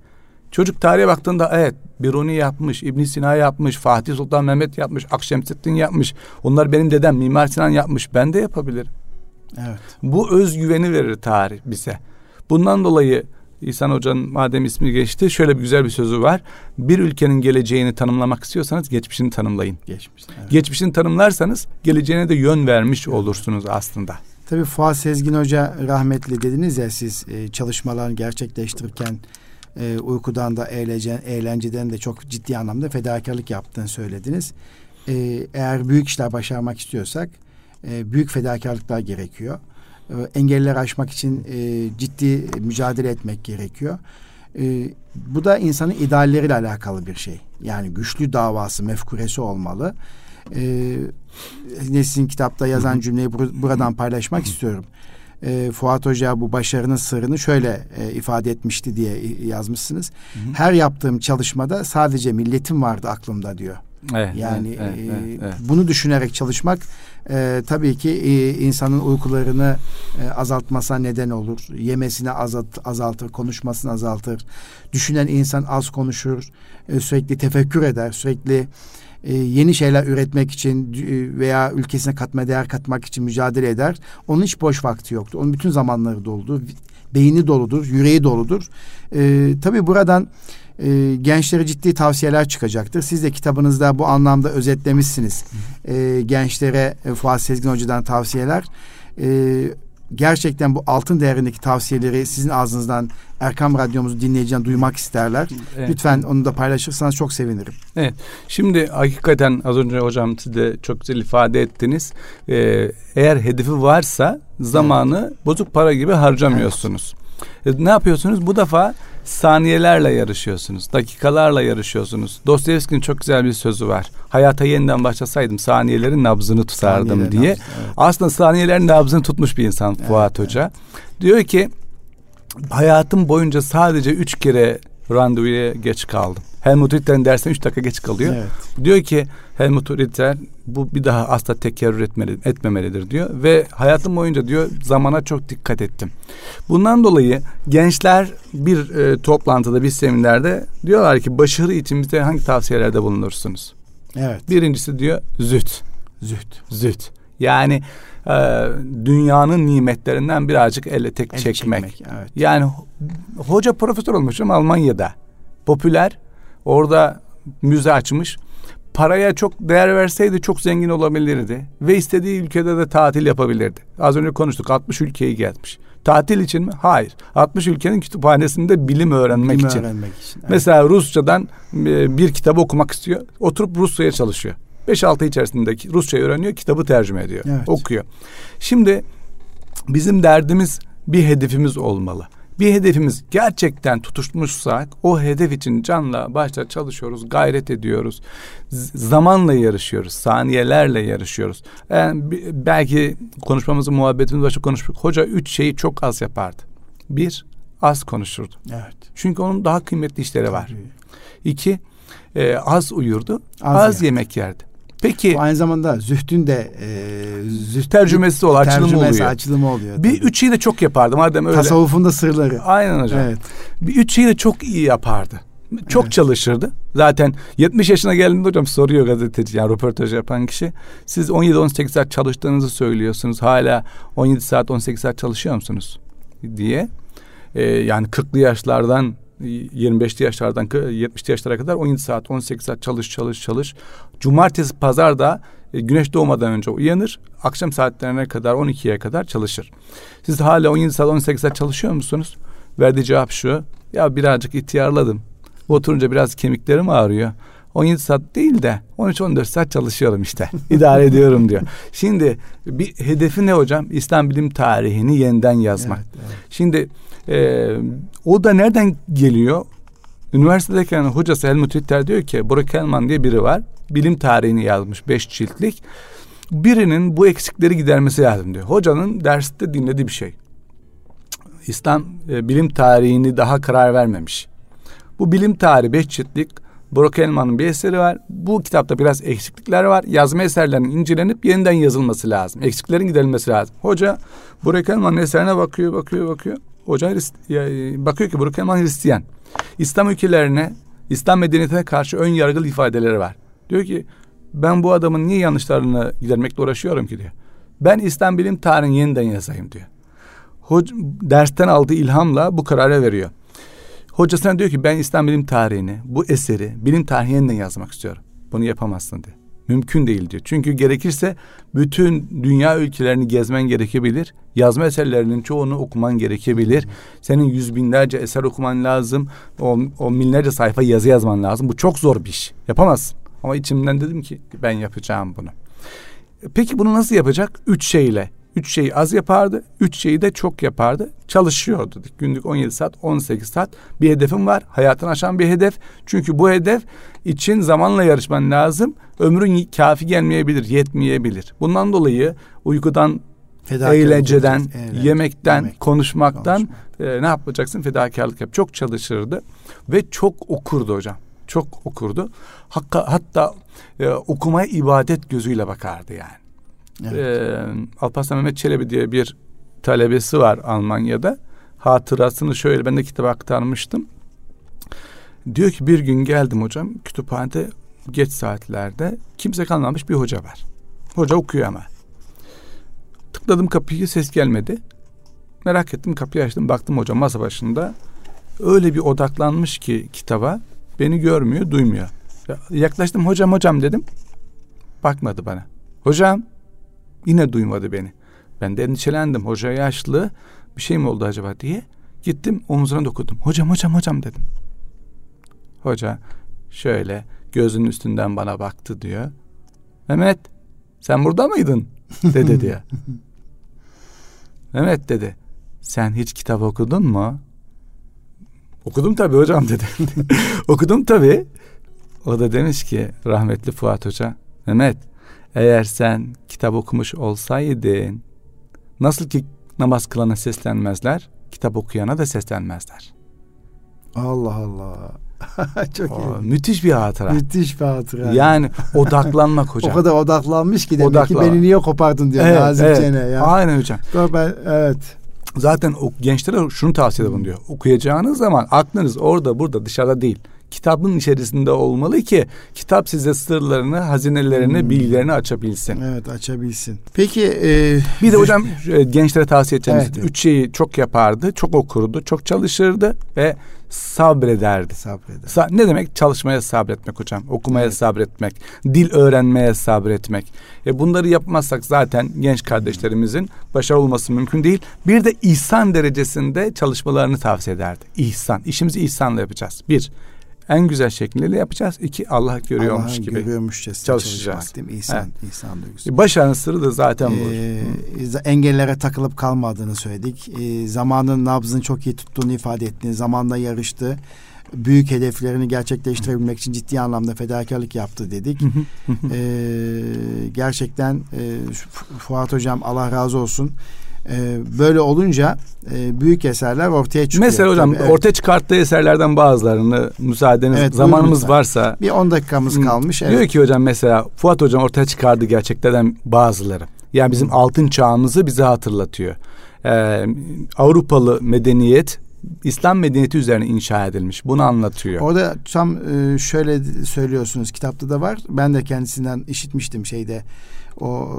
Çocuk tarihe baktığında evet Biruni yapmış, İbn Sina yapmış, Fatih Sultan Mehmet yapmış, Akşemseddin yapmış. Onlar benim dedem Mimar Sinan yapmış. Ben de yapabilirim. Evet. Bu özgüveni verir tarih bize. Bundan dolayı İhsan Hoca'nın madem ismi geçti şöyle bir güzel bir sözü var. Bir ülkenin geleceğini tanımlamak istiyorsanız geçmişini tanımlayın. Geçmiş, evet. Geçmişini tanımlarsanız geleceğine de yön vermiş olursunuz aslında. Tabii Fuat Sezgin Hoca rahmetli dediniz ya siz e, çalışmalarını gerçekleştirirken e, uykudan da eğlence, eğlenceden de çok ciddi anlamda fedakarlık yaptığını söylediniz. E, eğer büyük işler başarmak istiyorsak e, büyük fedakarlıklar gerekiyor. E, engeller aşmak için e, ciddi mücadele etmek gerekiyor. E, bu da insanın idealleriyle alakalı bir şey. Yani güçlü davası, mefkuresi olmalı. E, sizin kitapta yazan cümleyi bur- buradan paylaşmak istiyorum. E, Fuat Hoca bu başarının sırrını şöyle e, ifade etmişti diye yazmışsınız. Her yaptığım çalışmada sadece milletim vardı aklımda diyor. Evet, yani evet, evet, evet, evet. bunu düşünerek çalışmak e, tabii ki e, insanın uykularını e, azaltmasına neden olur. Yemesini azalt, azaltır, konuşmasını azaltır. Düşünen insan az konuşur, e, sürekli tefekkür eder, sürekli e, yeni şeyler üretmek için e, veya ülkesine katma değer katmak için mücadele eder. Onun hiç boş vakti yoktur. Onun bütün zamanları doludur. Beyni doludur, yüreği doludur. E, tabii buradan e, gençlere ciddi tavsiyeler çıkacaktır. Siz de kitabınızda bu anlamda özetlemişsiniz. E, gençlere e, Fuat Sezgin Hoca'dan tavsiyeler. E, gerçekten bu altın değerindeki tavsiyeleri sizin ağzınızdan Erkam Radyomuzu dinleyeceğin duymak isterler. Evet. Lütfen onu da paylaşırsanız çok sevinirim. Evet. Şimdi hakikaten az önce hocam siz de çok güzel ifade ettiniz. Ee, eğer hedefi varsa zamanı evet. bozuk para gibi harcamıyorsunuz. Evet. E, ne yapıyorsunuz? Bu defa saniyelerle yarışıyorsunuz. Dakikalarla yarışıyorsunuz. Dostoyevski'nin çok güzel bir sözü var. Hayata yeniden başlasaydım saniyelerin nabzını tutardım diye. Nabzı, evet. Aslında saniyelerin nabzını tutmuş bir insan evet, Fuat Hoca. Evet. Diyor ki hayatım boyunca sadece üç kere randevuya geç kaldım. Helmut Ritter'in dersine üç dakika geç kalıyor. Evet. Diyor ki Helmut Ritter bu bir daha asla tekerrür etmeli, etmemelidir diyor. Ve hayatım boyunca diyor zamana çok dikkat ettim. Bundan dolayı gençler bir e, toplantıda bir seminerde diyorlar ki başarı için bize hangi tavsiyelerde bulunursunuz? Evet. Birincisi diyor züht. Züht. Züht. Yani e, dünyanın nimetlerinden birazcık elle tek El çekmek. çekmek, evet. Yani ho- hoca profesör olmuşum Almanya'da. Popüler. Orada müze açmış. Paraya çok değer verseydi çok zengin olabilirdi. Ve istediği ülkede de tatil yapabilirdi. Az önce konuştuk 60 ülkeyi gezmiş. Tatil için mi? Hayır. 60 ülkenin kütüphanesinde bilim öğrenmek Bilim için. öğrenmek için. evet. Mesela Rusçadan e, bir kitabı okumak istiyor. Oturup Rusça'ya çalışıyor. 5-6 ay içerisindeki Rusçayı öğreniyor, kitabı tercüme ediyor, Evet. okuyor. Şimdi bizim derdimiz bir hedefimiz olmalı. Bir hedefimiz gerçekten tutuşmuşsak o hedef için canla başla çalışıyoruz, gayret ediyoruz. Z- zamanla yarışıyoruz, saniyelerle yarışıyoruz. Yani bi- belki konuşmamızın muhabbetimiz başta konuştuk. Hoca üç şeyi çok az yapardı. Bir, az konuşurdu. Evet. Çünkü onun daha kıymetli işleri var. Tabii. İki, e, az uyurdu, Az az, yemek yerdi. Peki Bu aynı zamanda zühdün de e, zühd tercümesi ol, açılımı tercümesi, oluyor. açılımı oluyor. Bir tabii. üç şeyi de çok yapardı madem öyle. Tasavvufun da sırları. Aynen hocam. Evet. Bir üç şeyi de çok iyi yapardı. Çok Evet. çalışırdı. Zaten 70 yaşına geldiğinde hocam soruyor gazeteci yani röportaj yapan kişi. Siz 17-18 saat çalıştığınızı söylüyorsunuz. Hala 17 saat 18 saat çalışıyor musunuz? diye. Ee, yani 40'lı yaşlardan 25'li yaşlardan 70'li yaşlara kadar 17 saat 18 saat çalış çalış çalış. Cumartesi pazar da e, güneş doğmadan önce uyanır. Akşam saatlerine kadar 12'ye kadar çalışır. Siz hala 17 saat 18 saat çalışıyor musunuz? Verdiği cevap şu. Ya birazcık ihtiyarladım. Oturunca biraz kemiklerim ağrıyor. 17 saat değil de 13-14 saat çalışıyorum işte. <laughs> İdare ediyorum diyor. Şimdi bir hedefi ne hocam? İslam bilim tarihini yeniden yazmak. Evet, evet. Şimdi e, o da nereden geliyor? Üniversitedeyken hocası Helmut Ritter diyor ki Burak Elman diye biri var. Bilim tarihini yazmış beş ciltlik. Birinin bu eksikleri gidermesi lazım diyor. Hocanın derste dinlediği bir şey. İslam e, bilim tarihini daha karar vermemiş. Bu bilim tarihi beş ciltlik Burak Elman'ın bir eseri var. Bu kitapta biraz eksiklikler var. Yazma eserlerinin incelenip yeniden yazılması lazım. Eksiklerin giderilmesi lazım. Hoca Burak Elman'ın eserine bakıyor, bakıyor, bakıyor. Hoca e, bakıyor ki Elman Hristiyan. İslam ülkelerine, İslam medeniyetine karşı ön yargılı ifadeleri var. Diyor ki ben bu adamın niye yanlışlarını gidermekle uğraşıyorum ki diyor. Ben İslam bilim tarihini yeniden yazayım diyor. Hoca, dersten aldığı ilhamla bu karara veriyor. Hocasına diyor ki ben İslam bilim tarihini, bu eseri bilim tarihini yeniden yazmak istiyorum. Bunu yapamazsın diyor. Mümkün değil diyor. Çünkü gerekirse bütün dünya ülkelerini gezmen gerekebilir. Yazma eserlerinin çoğunu okuman gerekebilir. Senin yüz binlerce eser okuman lazım. O, o binlerce sayfa yazı yazman lazım. Bu çok zor bir iş. Yapamazsın. Ama içimden dedim ki ben yapacağım bunu. Peki bunu nasıl yapacak? Üç şeyle. Üç şeyi az yapardı, üç şeyi de çok yapardı. Çalışıyordu. Günlük 17 saat, 18 saat. Bir hedefim var. Hayatını aşan bir hedef. Çünkü bu hedef için zamanla yarışman lazım. Ömrün kafi gelmeyebilir, yetmeyebilir. Bundan dolayı uykudan, eğlenceden. Eğlence, yemekten, yemek, konuşmaktan konuşmak. e, ne yapacaksın? Fedakarlık yap. Çok çalışırdı ve çok okurdu hocam. Çok okurdu. Hakka, hatta e, okumaya ibadet gözüyle bakardı yani. Evet. Ee, Alparslan Mehmet Çelebi diye bir talebesi var Almanya'da. Hatırasını şöyle ben de kitaba aktarmıştım. Diyor ki bir gün geldim hocam kütüphanede geç saatlerde kimse kalmamış bir hoca var. Hoca okuyor ama. Tıkladım kapıyı ses gelmedi. Merak ettim kapıyı açtım baktım hocam masa başında. Öyle bir odaklanmış ki kitaba beni görmüyor duymuyor. Ya- Yaklaştım hocam hocam dedim. Bakmadı bana. Hocam Yine duymadı beni. Ben de endişelendim. Hoca yaşlı. Bir şey mi oldu acaba diye. Gittim omzuna dokundum. Hocam hocam hocam dedim. Hoca şöyle gözünün üstünden bana baktı diyor. Mehmet sen burada mıydın? dedi <laughs> diyor. Mehmet dedi. Sen hiç kitap okudun mu? Okudum tabii hocam dedi. <laughs> Okudum tabii. O da demiş ki rahmetli Fuat Hoca. Mehmet eğer sen kitap okumuş olsaydın nasıl ki namaz kılana seslenmezler kitap okuyana da seslenmezler. Allah Allah. <laughs> Çok O, iyi. müthiş bir hatıra. Müthiş bir hatıra. Yani odaklanmak hocam. <laughs> O kadar odaklanmış ki demek Odaklan- ki beni niye kopardın diyor Evet, nazikçene evet. ya. Aynen hocam. Ben evet. Zaten o gençlere şunu tavsiye ederim diyor. Okuyacağınız zaman aklınız orada burada dışarıda değil. Kitabın içerisinde olmalı ki kitap size sırlarını, hazinelerini, hmm. bilgilerini açabilsin. Evet açabilsin. Peki e, bir de hocam e, gençlere tavsiye edeceğimiz evet, üç şeyi çok yapardı, çok okurdu, çok çalışırdı ve sabrederdi. Sabreder. Sa ne demek? Çalışmaya sabretmek hocam. Okumaya evet. sabretmek. Dil öğrenmeye sabretmek. E bunları yapmazsak zaten genç kardeşlerimizin başarılı olması mümkün değil. Bir de ihsan derecesinde çalışmalarını tavsiye ederdi. İhsan. İşimizi ihsanla yapacağız. Bir en güzel şekliyle yapacağız. İki Allah görüyormuş Allah gibi görüyormuşçasına çalışacağız. Değil mi? İhsan, evet. ihsan duygusu. Başarının sırrı da zaten bu. Ee, engellere takılıp kalmadığını söyledik. Ee, zamanın nabzını çok iyi tuttuğunu ifade ettiğini, zamanla yarıştı. Büyük hedeflerini gerçekleştirebilmek için ciddi anlamda fedakarlık yaptı dedik. ee, gerçekten e, Fuat Hocam Allah razı olsun e, böyle olunca e, büyük eserler ortaya çıkıyor. Mesela hocam Tabii, evet. ortaya çıkarttığı eserlerden bazılarını müsaadeniz evet, zamanımız varsa. Bir 10 dakikamız kalmış. Evet. Diyor ki hocam mesela Fuat hocam ortaya çıkardı gerçeklerden bazıları. Yani bizim altın çağımızı bize hatırlatıyor. Ee, Avrupalı medeniyet İslam medeniyeti üzerine inşa edilmiş. Bunu anlatıyor. Orada tam e, şöyle söylüyorsunuz kitapta da var. Ben de kendisinden işitmiştim şeyde o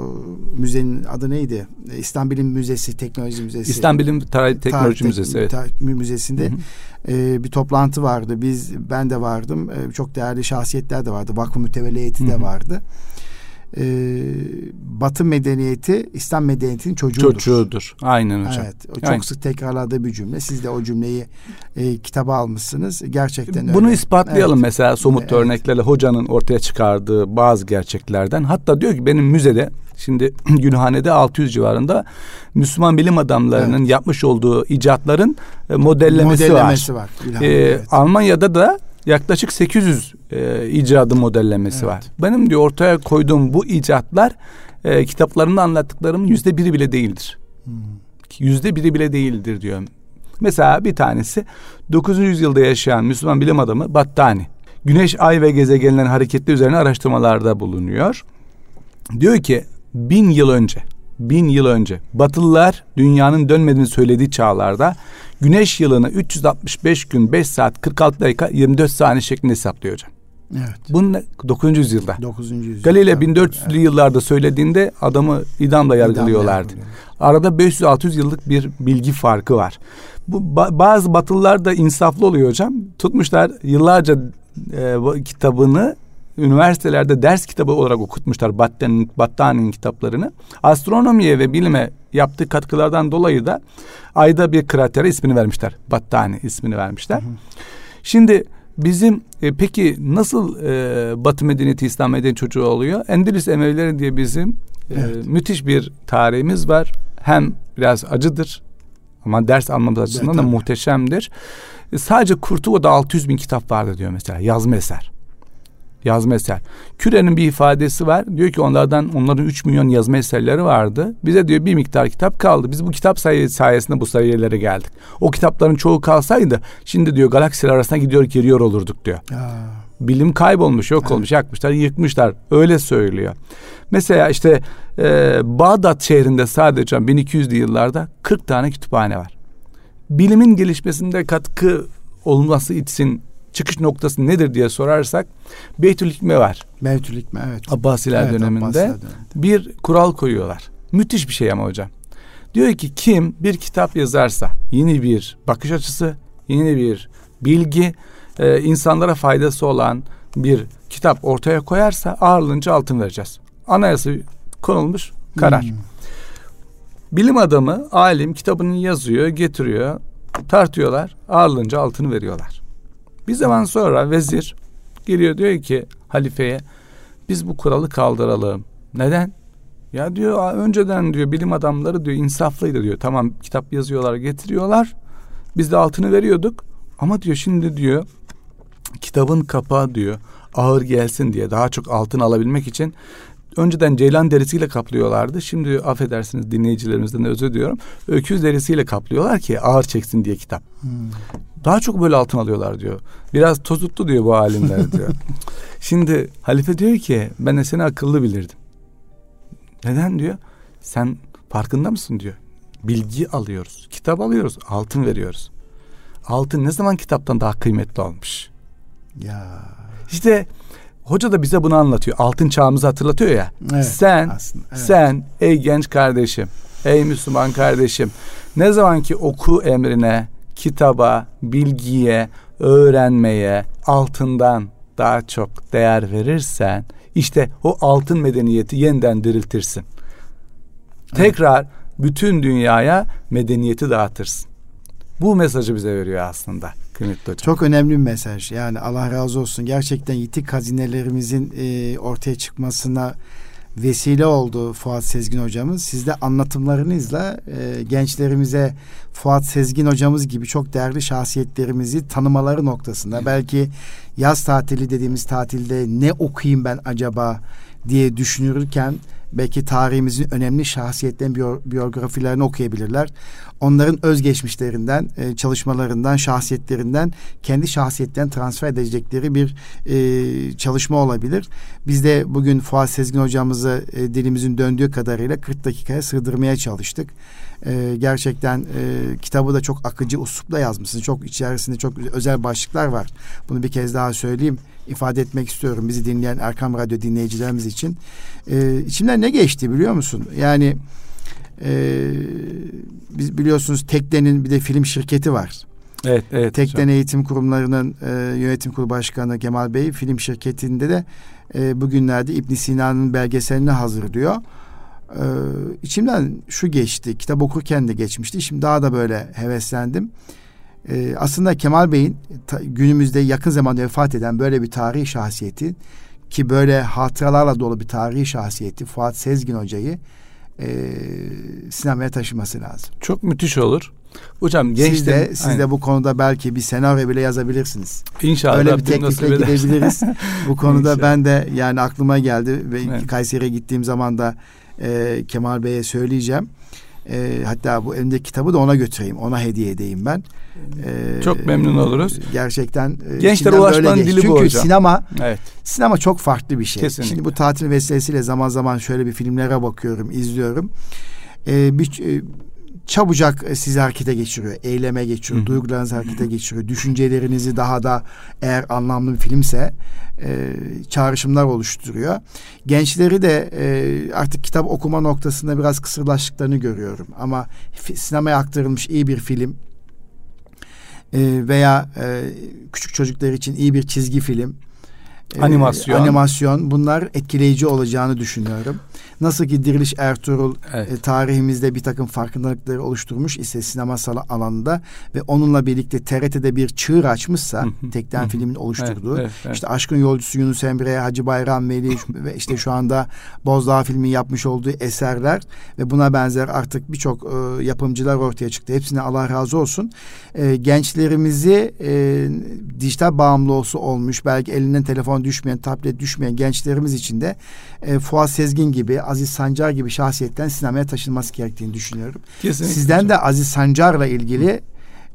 müzenin adı neydi? İslam Bilim Müzesi, Teknoloji Müzesi. İslam Bilim Tarih Teknoloji Tarih, Müzesi, evet. Tarih Müzesi'nde hı hı. E, bir toplantı vardı. Biz ben de vardım. E, çok değerli şahsiyetler de vardı. Vakfı mütevelli heyeti de vardı e, Batı medeniyeti İslam medeniyetinin çocuğudur. Çocuğudur. Aynen hocam. Evet. O çok Aynen. sık tekrarladığı bir cümle. Siz de o cümleyi e, kitaba almışsınız. Gerçekten Bunu öyle. ispatlayalım evet. mesela somut evet. örneklerle hocanın ortaya çıkardığı bazı gerçeklerden. Hatta diyor ki benim müzede şimdi <clears throat> Gülhane'de 600 civarında Müslüman bilim adamlarının evet. yapmış olduğu icatların modellemesi, modellemesi var. var. Ee, evet. Almanya'da da yaklaşık 800 e, icadı modellemesi evet. var. Benim diyor ortaya koyduğum bu icatlar e, kitaplarında anlattıklarımın yüzde biri bile değildir. Hmm. Yüzde biri bile değildir diyor. Mesela bir tanesi 9. yüzyılda yaşayan Müslüman bilim adamı Battani. Güneş, ay ve gezegenlerin hareketli üzerine araştırmalarda bulunuyor. Diyor ki bin yıl önce, bin yıl önce Batılılar dünyanın dönmediğini söylediği çağlarda Güneş yılını 365 gün 5 saat 46 dakika 24 saniye şeklinde hesaplıyor hocam. Evet. Bunun 9. yüzyılda. 9. yüzyılda. Galileo 1400'lü evet. yıllarda söylediğinde adamı idamla yargılıyorlardı. İdamla Arada 500-600 yıllık bir bilgi farkı var. Bu bazı batılılar da insaflı oluyor hocam. Tutmuşlar yıllarca e, kitabını üniversitelerde ders kitabı olarak okutmuşlar Battani'nin Battani'nin kitaplarını. Astronomiye ve bilime yaptığı katkılardan dolayı da ayda bir kratere ismini vermişler. Battani ismini vermişler. Hı hı. Şimdi bizim e, peki nasıl e, Batı medeniyeti İslam medeniyeti çocuğu oluyor? Endülüs Emevileri diye bizim e, evet. e, müthiş bir tarihimiz var. Hem biraz acıdır ama ders almamız açısından evet, da muhteşemdir. E, sadece Kurtula'da 600 bin kitap vardı diyor mesela yazma eser yazma eser. Küre'nin bir ifadesi var. Diyor ki onlardan onların 3 milyon yazma eserleri vardı. Bize diyor bir miktar kitap kaldı. Biz bu kitap sayı sayesinde bu sayılara geldik. O kitapların çoğu kalsaydı şimdi diyor galaksiler arasında gidiyor giriyor olurduk diyor. Aa. Bilim kaybolmuş, yok olmuş, yakmışlar, yıkmışlar. Öyle söylüyor. Mesela işte e, Bağdat şehrinde sadece 1200'lü yıllarda 40 tane kütüphane var. Bilimin gelişmesinde katkı olması için çıkış noktası nedir diye sorarsak Beytül Hikme var. Beytül Hikme evet. Abbasiler evet, döneminde Abbasiler döneminde. bir kural koyuyorlar. Müthiş bir şey ama hocam. Diyor ki kim bir kitap yazarsa yeni bir bakış açısı, yeni bir bilgi, e, insanlara faydası olan bir kitap ortaya koyarsa ağırlığınca altın vereceğiz. Anayasa konulmuş karar. Hmm. Bilim adamı, alim kitabını yazıyor, getiriyor, tartıyorlar, ağırlığınca altını veriyorlar. Bir zaman sonra vezir geliyor diyor ki halifeye biz bu kuralı kaldıralım. Neden? Ya diyor önceden diyor bilim adamları diyor insaflıydı diyor. Tamam kitap yazıyorlar getiriyorlar. Biz de altını veriyorduk. Ama diyor şimdi diyor kitabın kapağı diyor ağır gelsin diye daha çok altın alabilmek için önceden ceylan derisiyle kaplıyorlardı. Şimdi affedersiniz dinleyicilerimizden de özür diliyorum. Öküz derisiyle kaplıyorlar ki ağır çeksin diye kitap. Hmm. Daha çok böyle altın alıyorlar diyor. Biraz tozuttu diyor bu alimler diyor. <laughs> Şimdi halife diyor ki ben de seni akıllı bilirdim. Neden diyor? Sen farkında mısın diyor. Bilgi alıyoruz. Kitap alıyoruz. Altın veriyoruz. Altın ne zaman kitaptan daha kıymetli olmuş? Ya. İşte hoca da bize bunu anlatıyor. Altın çağımızı hatırlatıyor ya. Evet, sen aslında, evet. sen ey genç kardeşim, ey Müslüman kardeşim ne zaman ki oku emrine, kitaba, bilgiye, öğrenmeye, altından daha çok değer verirsen işte o altın medeniyeti yeniden diriltirsin. Tekrar bütün dünyaya medeniyeti dağıtırsın. Bu mesajı bize veriyor aslında kıymetli hocam. Çok önemli bir mesaj. Yani Allah razı olsun. Gerçekten yitik hazinelerimizin e, ortaya çıkmasına vesile oldu Fuat Sezgin hocamız. Siz de anlatımlarınızla e, gençlerimize Fuat Sezgin hocamız gibi çok değerli şahsiyetlerimizi tanımaları noktasında belki yaz tatili dediğimiz tatilde ne okuyayım ben acaba diye düşünürken belki tarihimizin önemli şahsiyetlerin biyo- biyografilerini okuyabilirler. Onların özgeçmişlerinden, e, çalışmalarından, şahsiyetlerinden kendi şahsiyetlerini transfer edecekleri bir e, çalışma olabilir. Biz de bugün Fuat Sezgin hocamızı e, dilimizin döndüğü kadarıyla 40 dakikaya sığdırmaya çalıştık. E, gerçekten e, kitabı da çok akıcı uslupla yazmışsınız. Çok içerisinde çok özel başlıklar var. Bunu bir kez daha söyleyeyim ifade etmek istiyorum bizi dinleyen Erkam Radyo dinleyicilerimiz için. Ee, içimden ne geçti biliyor musun? Yani e, biz biliyorsunuz Tekden'in bir de film şirketi var. Evet, evet. Tekden hocam. Eğitim Kurumları'nın e, yönetim kurulu başkanı Kemal Bey film şirketinde de e, bugünlerde İbn Sina'nın belgeselini hazırlıyor. E, içimden şu geçti. Kitap okurken de geçmişti. Şimdi daha da böyle heveslendim. E, aslında Kemal Bey'in ta- günümüzde yakın zamanda vefat eden böyle bir tarihi şahsiyeti ki böyle hatıralarla dolu bir tarihi şahsiyeti Fuat Sezgin Hoca'yı e, sinemaya taşıması lazım. Çok müthiş olur. Hocam gençler siz de, siz de bu konuda belki bir senaryo bile yazabilirsiniz. İnşallah Öyle bir teklifle gidebiliriz. bu <laughs> konuda İnşallah. ben de yani aklıma geldi ve Evet. Kayseri'ye gittiğim zaman da e, Kemal Bey'e söyleyeceğim. E, hatta bu elimdeki kitabı da ona götüreyim. Ona hediye edeyim ben. E, Çok memnun oluruz. Gerçekten. e, böyle ulaşmanın dili bu Çünkü hocam. sinema Evet. Sinema çok farklı bir şey. Kesinlikle. Şimdi bu tatil vesilesiyle zaman zaman şöyle bir filmlere bakıyorum, izliyorum. Ee, bir e, çabucak e, sizi harekete geçiriyor, eyleme geçiriyor, Hı. duygularınızı harekete geçiriyor. Düşüncelerinizi daha da eğer anlamlı bir filmse e, çağrışımlar oluşturuyor. Gençleri de e, artık kitap okuma noktasında biraz kısırlaştıklarını görüyorum. Ama sinemaya aktarılmış iyi bir film e, veya e, küçük çocuklar için iyi bir çizgi film e, Animasyon. animasyon bunlar etkileyici olacağını düşünüyorum. Nasıl ki Diriliş Ertuğrul Evet. e, tarihimizde bir takım farkındalıkları oluşturmuş ise sinema sala alanında ve onunla birlikte TRT'de bir çığır açmışsa tekten filmin oluşturduğu Evet, evet, evet. işte Aşkın Yolcusu Yunus Emre, Hacı Bayram Veli <laughs> ve işte şu anda Bozdağ filmi yapmış olduğu eserler ve buna benzer artık birçok e, yapımcılar ortaya çıktı. Hepsine Allah razı olsun. E, gençlerimizi e, dijital bağımlısı olmuş, belki elinden telefon düşmeyen, tablet düşmeyen gençlerimiz için de e, Fuat Sezgin gibi, Aziz Sancar gibi şahsiyetten sinemaya taşınması gerektiğini düşünüyorum. Kesinlikle Sizden hocam. de Aziz Sancar'la ilgili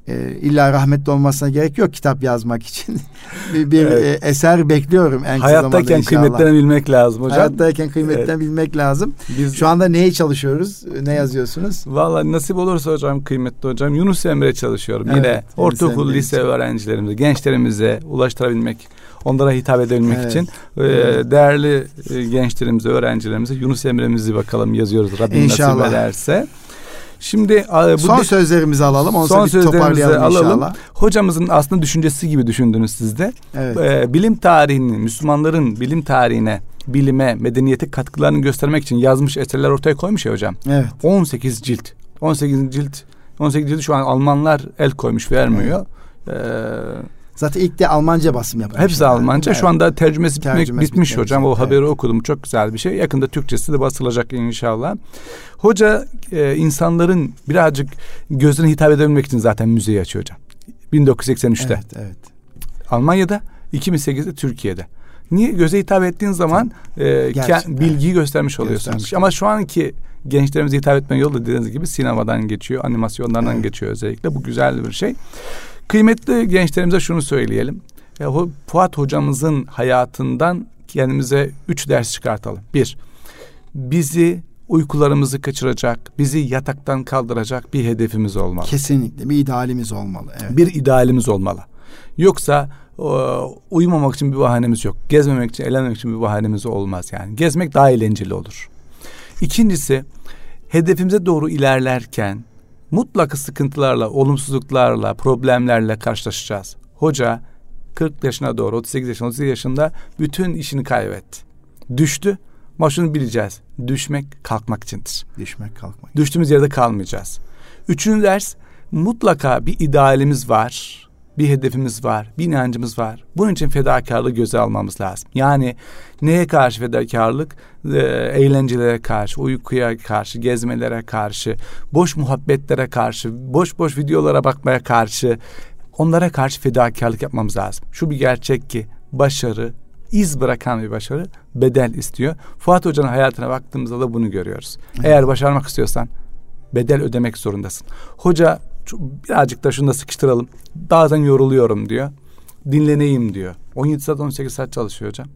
e, illa rahmetli olmasına gerek yok kitap yazmak için. <laughs> bir bir Evet. e, eser bekliyorum en kısa zamanda Hayattayken inşallah. kıymetlenebilmek lazım hocam. Hayattayken kıymetten bilmek lazım. Biz Şu anda neyi çalışıyoruz? Ne yazıyorsunuz? Vallahi nasip olursa hocam kıymetli hocam Yunus Emre çalışıyorum. Evet, Yine ortaokul, lise öğrencilerimize, gençlerimize ulaştırabilmek, onlara hitap edebilmek Evet. için e, Evet. değerli e, gençlerimize, öğrencilerimize Yunus Emre'mizi bakalım yazıyoruz Rabbim İnşallah. nasip ederse. Şimdi bu Son sözlerimizi alalım. Ondan son sözlerimizi alalım. inşallah. Hocamızın aslında düşüncesi gibi düşündünüz siz de. Evet. E, bilim tarihinin, Müslümanların bilim tarihine, bilime, medeniyete katkılarını göstermek için yazmış eserler ortaya koymuş ya hocam. Evet. 18 cilt. 18 cilt. 18 cilt şu an Almanlar el koymuş vermiyor. Ee, Zaten ilk de Almanca basım yapılmış. hepsi Almanca. Şu anda tercümesi bitmek, Tercümesi bitmiş bitmek hocam. O haberi Evet. okudum. Çok güzel bir şey. Yakında Türkçesi de basılacak inşallah. Hoca e, insanların birazcık gözüne hitap edebilmek için zaten müzeyi açıyor hocam. 1983'te. Evet, evet. Almanya'da, 2008'de Türkiye'de. Niye? Göze hitap ettiğin zaman e, Gerçekten. bilgiyi göstermiş oluyorsunuz. Göstermiş. Ama şu anki gençlerimize hitap etme yolu da dediğiniz gibi sinemadan geçiyor, animasyonlardan Evet. geçiyor özellikle. Bu güzel bir şey. Kıymetli gençlerimize şunu söyleyelim. E, Fuat hocamızın hayatından kendimize üç ders çıkartalım. Bir, bizi uykularımızı kaçıracak, bizi yataktan kaldıracak bir hedefimiz olmalı. Kesinlikle bir idealimiz olmalı. Evet. Bir idealimiz olmalı. Yoksa uyumamak için bir bahanemiz yok. Gezmemek için, eğlenmemek için bir bahanemiz olmaz yani. Gezmek daha eğlenceli olur. İkincisi hedefimize doğru ilerlerken mutlaka sıkıntılarla, olumsuzluklarla, problemlerle karşılaşacağız. Hoca 40 yaşına doğru 38 yaşında 38 yaşında bütün işini kaybetti. Düştü. Ama şunu bileceğiz. Düşmek kalkmak içindir. Düşmek kalkmak. Düştüğümüz yerde kalmayacağız. Üçüncü ders mutlaka bir idealimiz var. Bir hedefimiz var, bir inancımız var. Bunun için fedakarlığı göze almamız lazım. Yani neye karşı fedakarlık? Ee, eğlencelere karşı, uykuya karşı, gezmelere karşı, boş muhabbetlere karşı, boş boş videolara bakmaya karşı, onlara karşı fedakarlık yapmamız lazım. Şu bir gerçek ki başarı, iz bırakan bir başarı bedel istiyor. Fuat Hoca'nın hayatına baktığımızda da bunu görüyoruz. Eğer başarmak istiyorsan bedel ödemek zorundasın. Hoca birazcık da şunu da sıkıştıralım. Bazen yoruluyorum diyor. Dinleneyim diyor. 17 saat 18 saat çalışıyor hocam.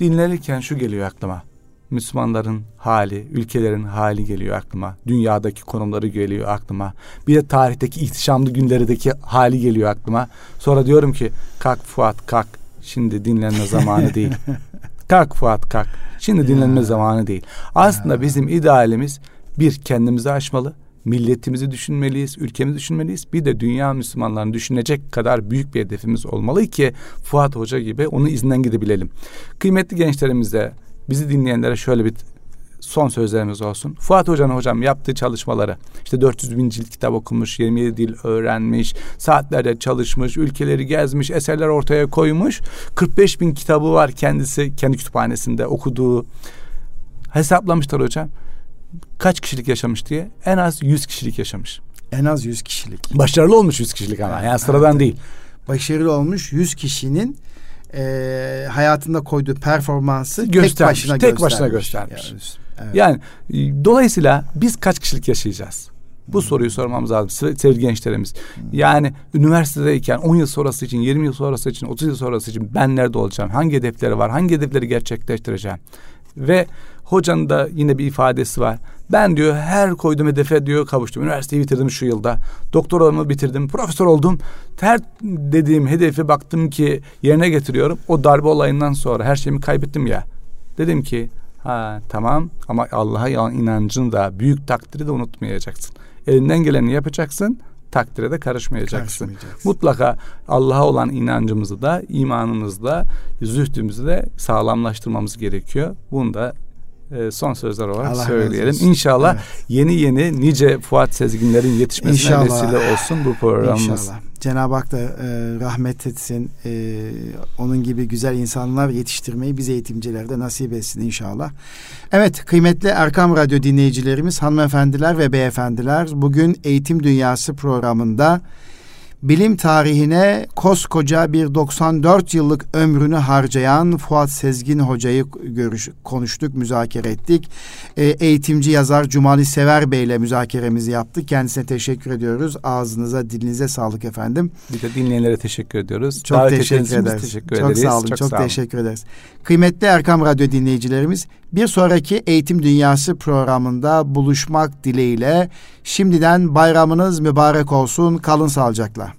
Dinlenirken şu geliyor aklıma. Müslümanların hali, ülkelerin hali geliyor aklıma. Dünyadaki konumları geliyor aklıma. Bir de tarihteki ihtişamlı günlerdeki hali geliyor aklıma. Sonra diyorum ki kalk Fuat kalk. Şimdi dinlenme zamanı değil. <laughs> kalk Fuat kalk. Şimdi dinlenme zamanı değil. Aslında bizim idealimiz bir kendimizi aşmalı milletimizi düşünmeliyiz, ülkemizi düşünmeliyiz. Bir de dünya Müslümanlarını düşünecek kadar büyük bir hedefimiz olmalı ki Fuat Hoca gibi onun izinden gidebilelim. Kıymetli gençlerimize, bizi dinleyenlere şöyle bir son sözlerimiz olsun. Fuat Hoca'nın hocam yaptığı çalışmaları işte 400 bin cilt kitap okumuş, 27 dil öğrenmiş, saatlerce çalışmış, ülkeleri gezmiş, eserler ortaya koymuş. 45 bin kitabı var kendisi kendi kütüphanesinde okuduğu. Hesaplamışlar hocam kaç kişilik yaşamış diye en az 100 kişilik yaşamış. En az 100 kişilik. Başarılı olmuş 100 kişilik ama yani sıradan evet. değil. Başarılı olmuş 100 kişinin e, hayatında koyduğu performansı göstermiş, tek başına tek göstermiş. başına göstermiş. Yani, evet. yani dolayısıyla biz kaç kişilik yaşayacağız? Bu hmm. soruyu sormamız lazım sevgili gençlerimiz. Hmm. Yani üniversitedeyken 10 yıl sonrası için, 20 yıl sonrası için, 30 yıl sonrası için ben nerede olacağım? Hangi hedefleri var? Hangi hedefleri gerçekleştireceğim? Ve hocanın da yine bir ifadesi var. Ben diyor her koyduğum hedefe diyor kavuştum. Üniversiteyi bitirdim şu yılda. Doktoramı bitirdim. Profesör oldum. Her dediğim hedefi baktım ki yerine getiriyorum. O darbe olayından sonra her şeyimi kaybettim ya. Dedim ki ha tamam ama Allah'a inancını da büyük takdiri de unutmayacaksın. Elinden geleni yapacaksın takdire de karışmayacaksın. Mutlaka Allah'a olan inancımızı da imanımızı da zühdümüzü de sağlamlaştırmamız gerekiyor. Bunu da e, son sözler olarak Allah söyleyelim. İnşallah evet. yeni yeni nice Fuat Sezginlerin yetişmesine İnşallah. vesile olsun bu programımız. İnşallah. Cenab-ı Hak da e, rahmet etsin. E, onun gibi güzel insanlar yetiştirmeyi bize eğitimcilerde nasip etsin inşallah. Evet kıymetli Erkam Radyo dinleyicilerimiz, hanımefendiler ve beyefendiler bugün Eğitim Dünyası programında bilim tarihine koskoca bir 94 yıllık ömrünü harcayan Fuat Sezgin Hoca'yı görüş, konuştuk, müzakere ettik. E, eğitimci yazar Cumali Sever Bey ile müzakeremizi yaptık. Kendisine teşekkür ediyoruz. Ağzınıza, dilinize sağlık efendim. Bir de dinleyenlere teşekkür ediyoruz. Çok Davet teşekkür ederiz. Teşekkür çok ederiz. sağ olun, çok, çok sağ olun. teşekkür ederiz. Kıymetli Erkam Radyo dinleyicilerimiz, bir sonraki Eğitim Dünyası programında buluşmak dileğiyle şimdiden bayramınız mübarek olsun. Kalın sağlıcakla.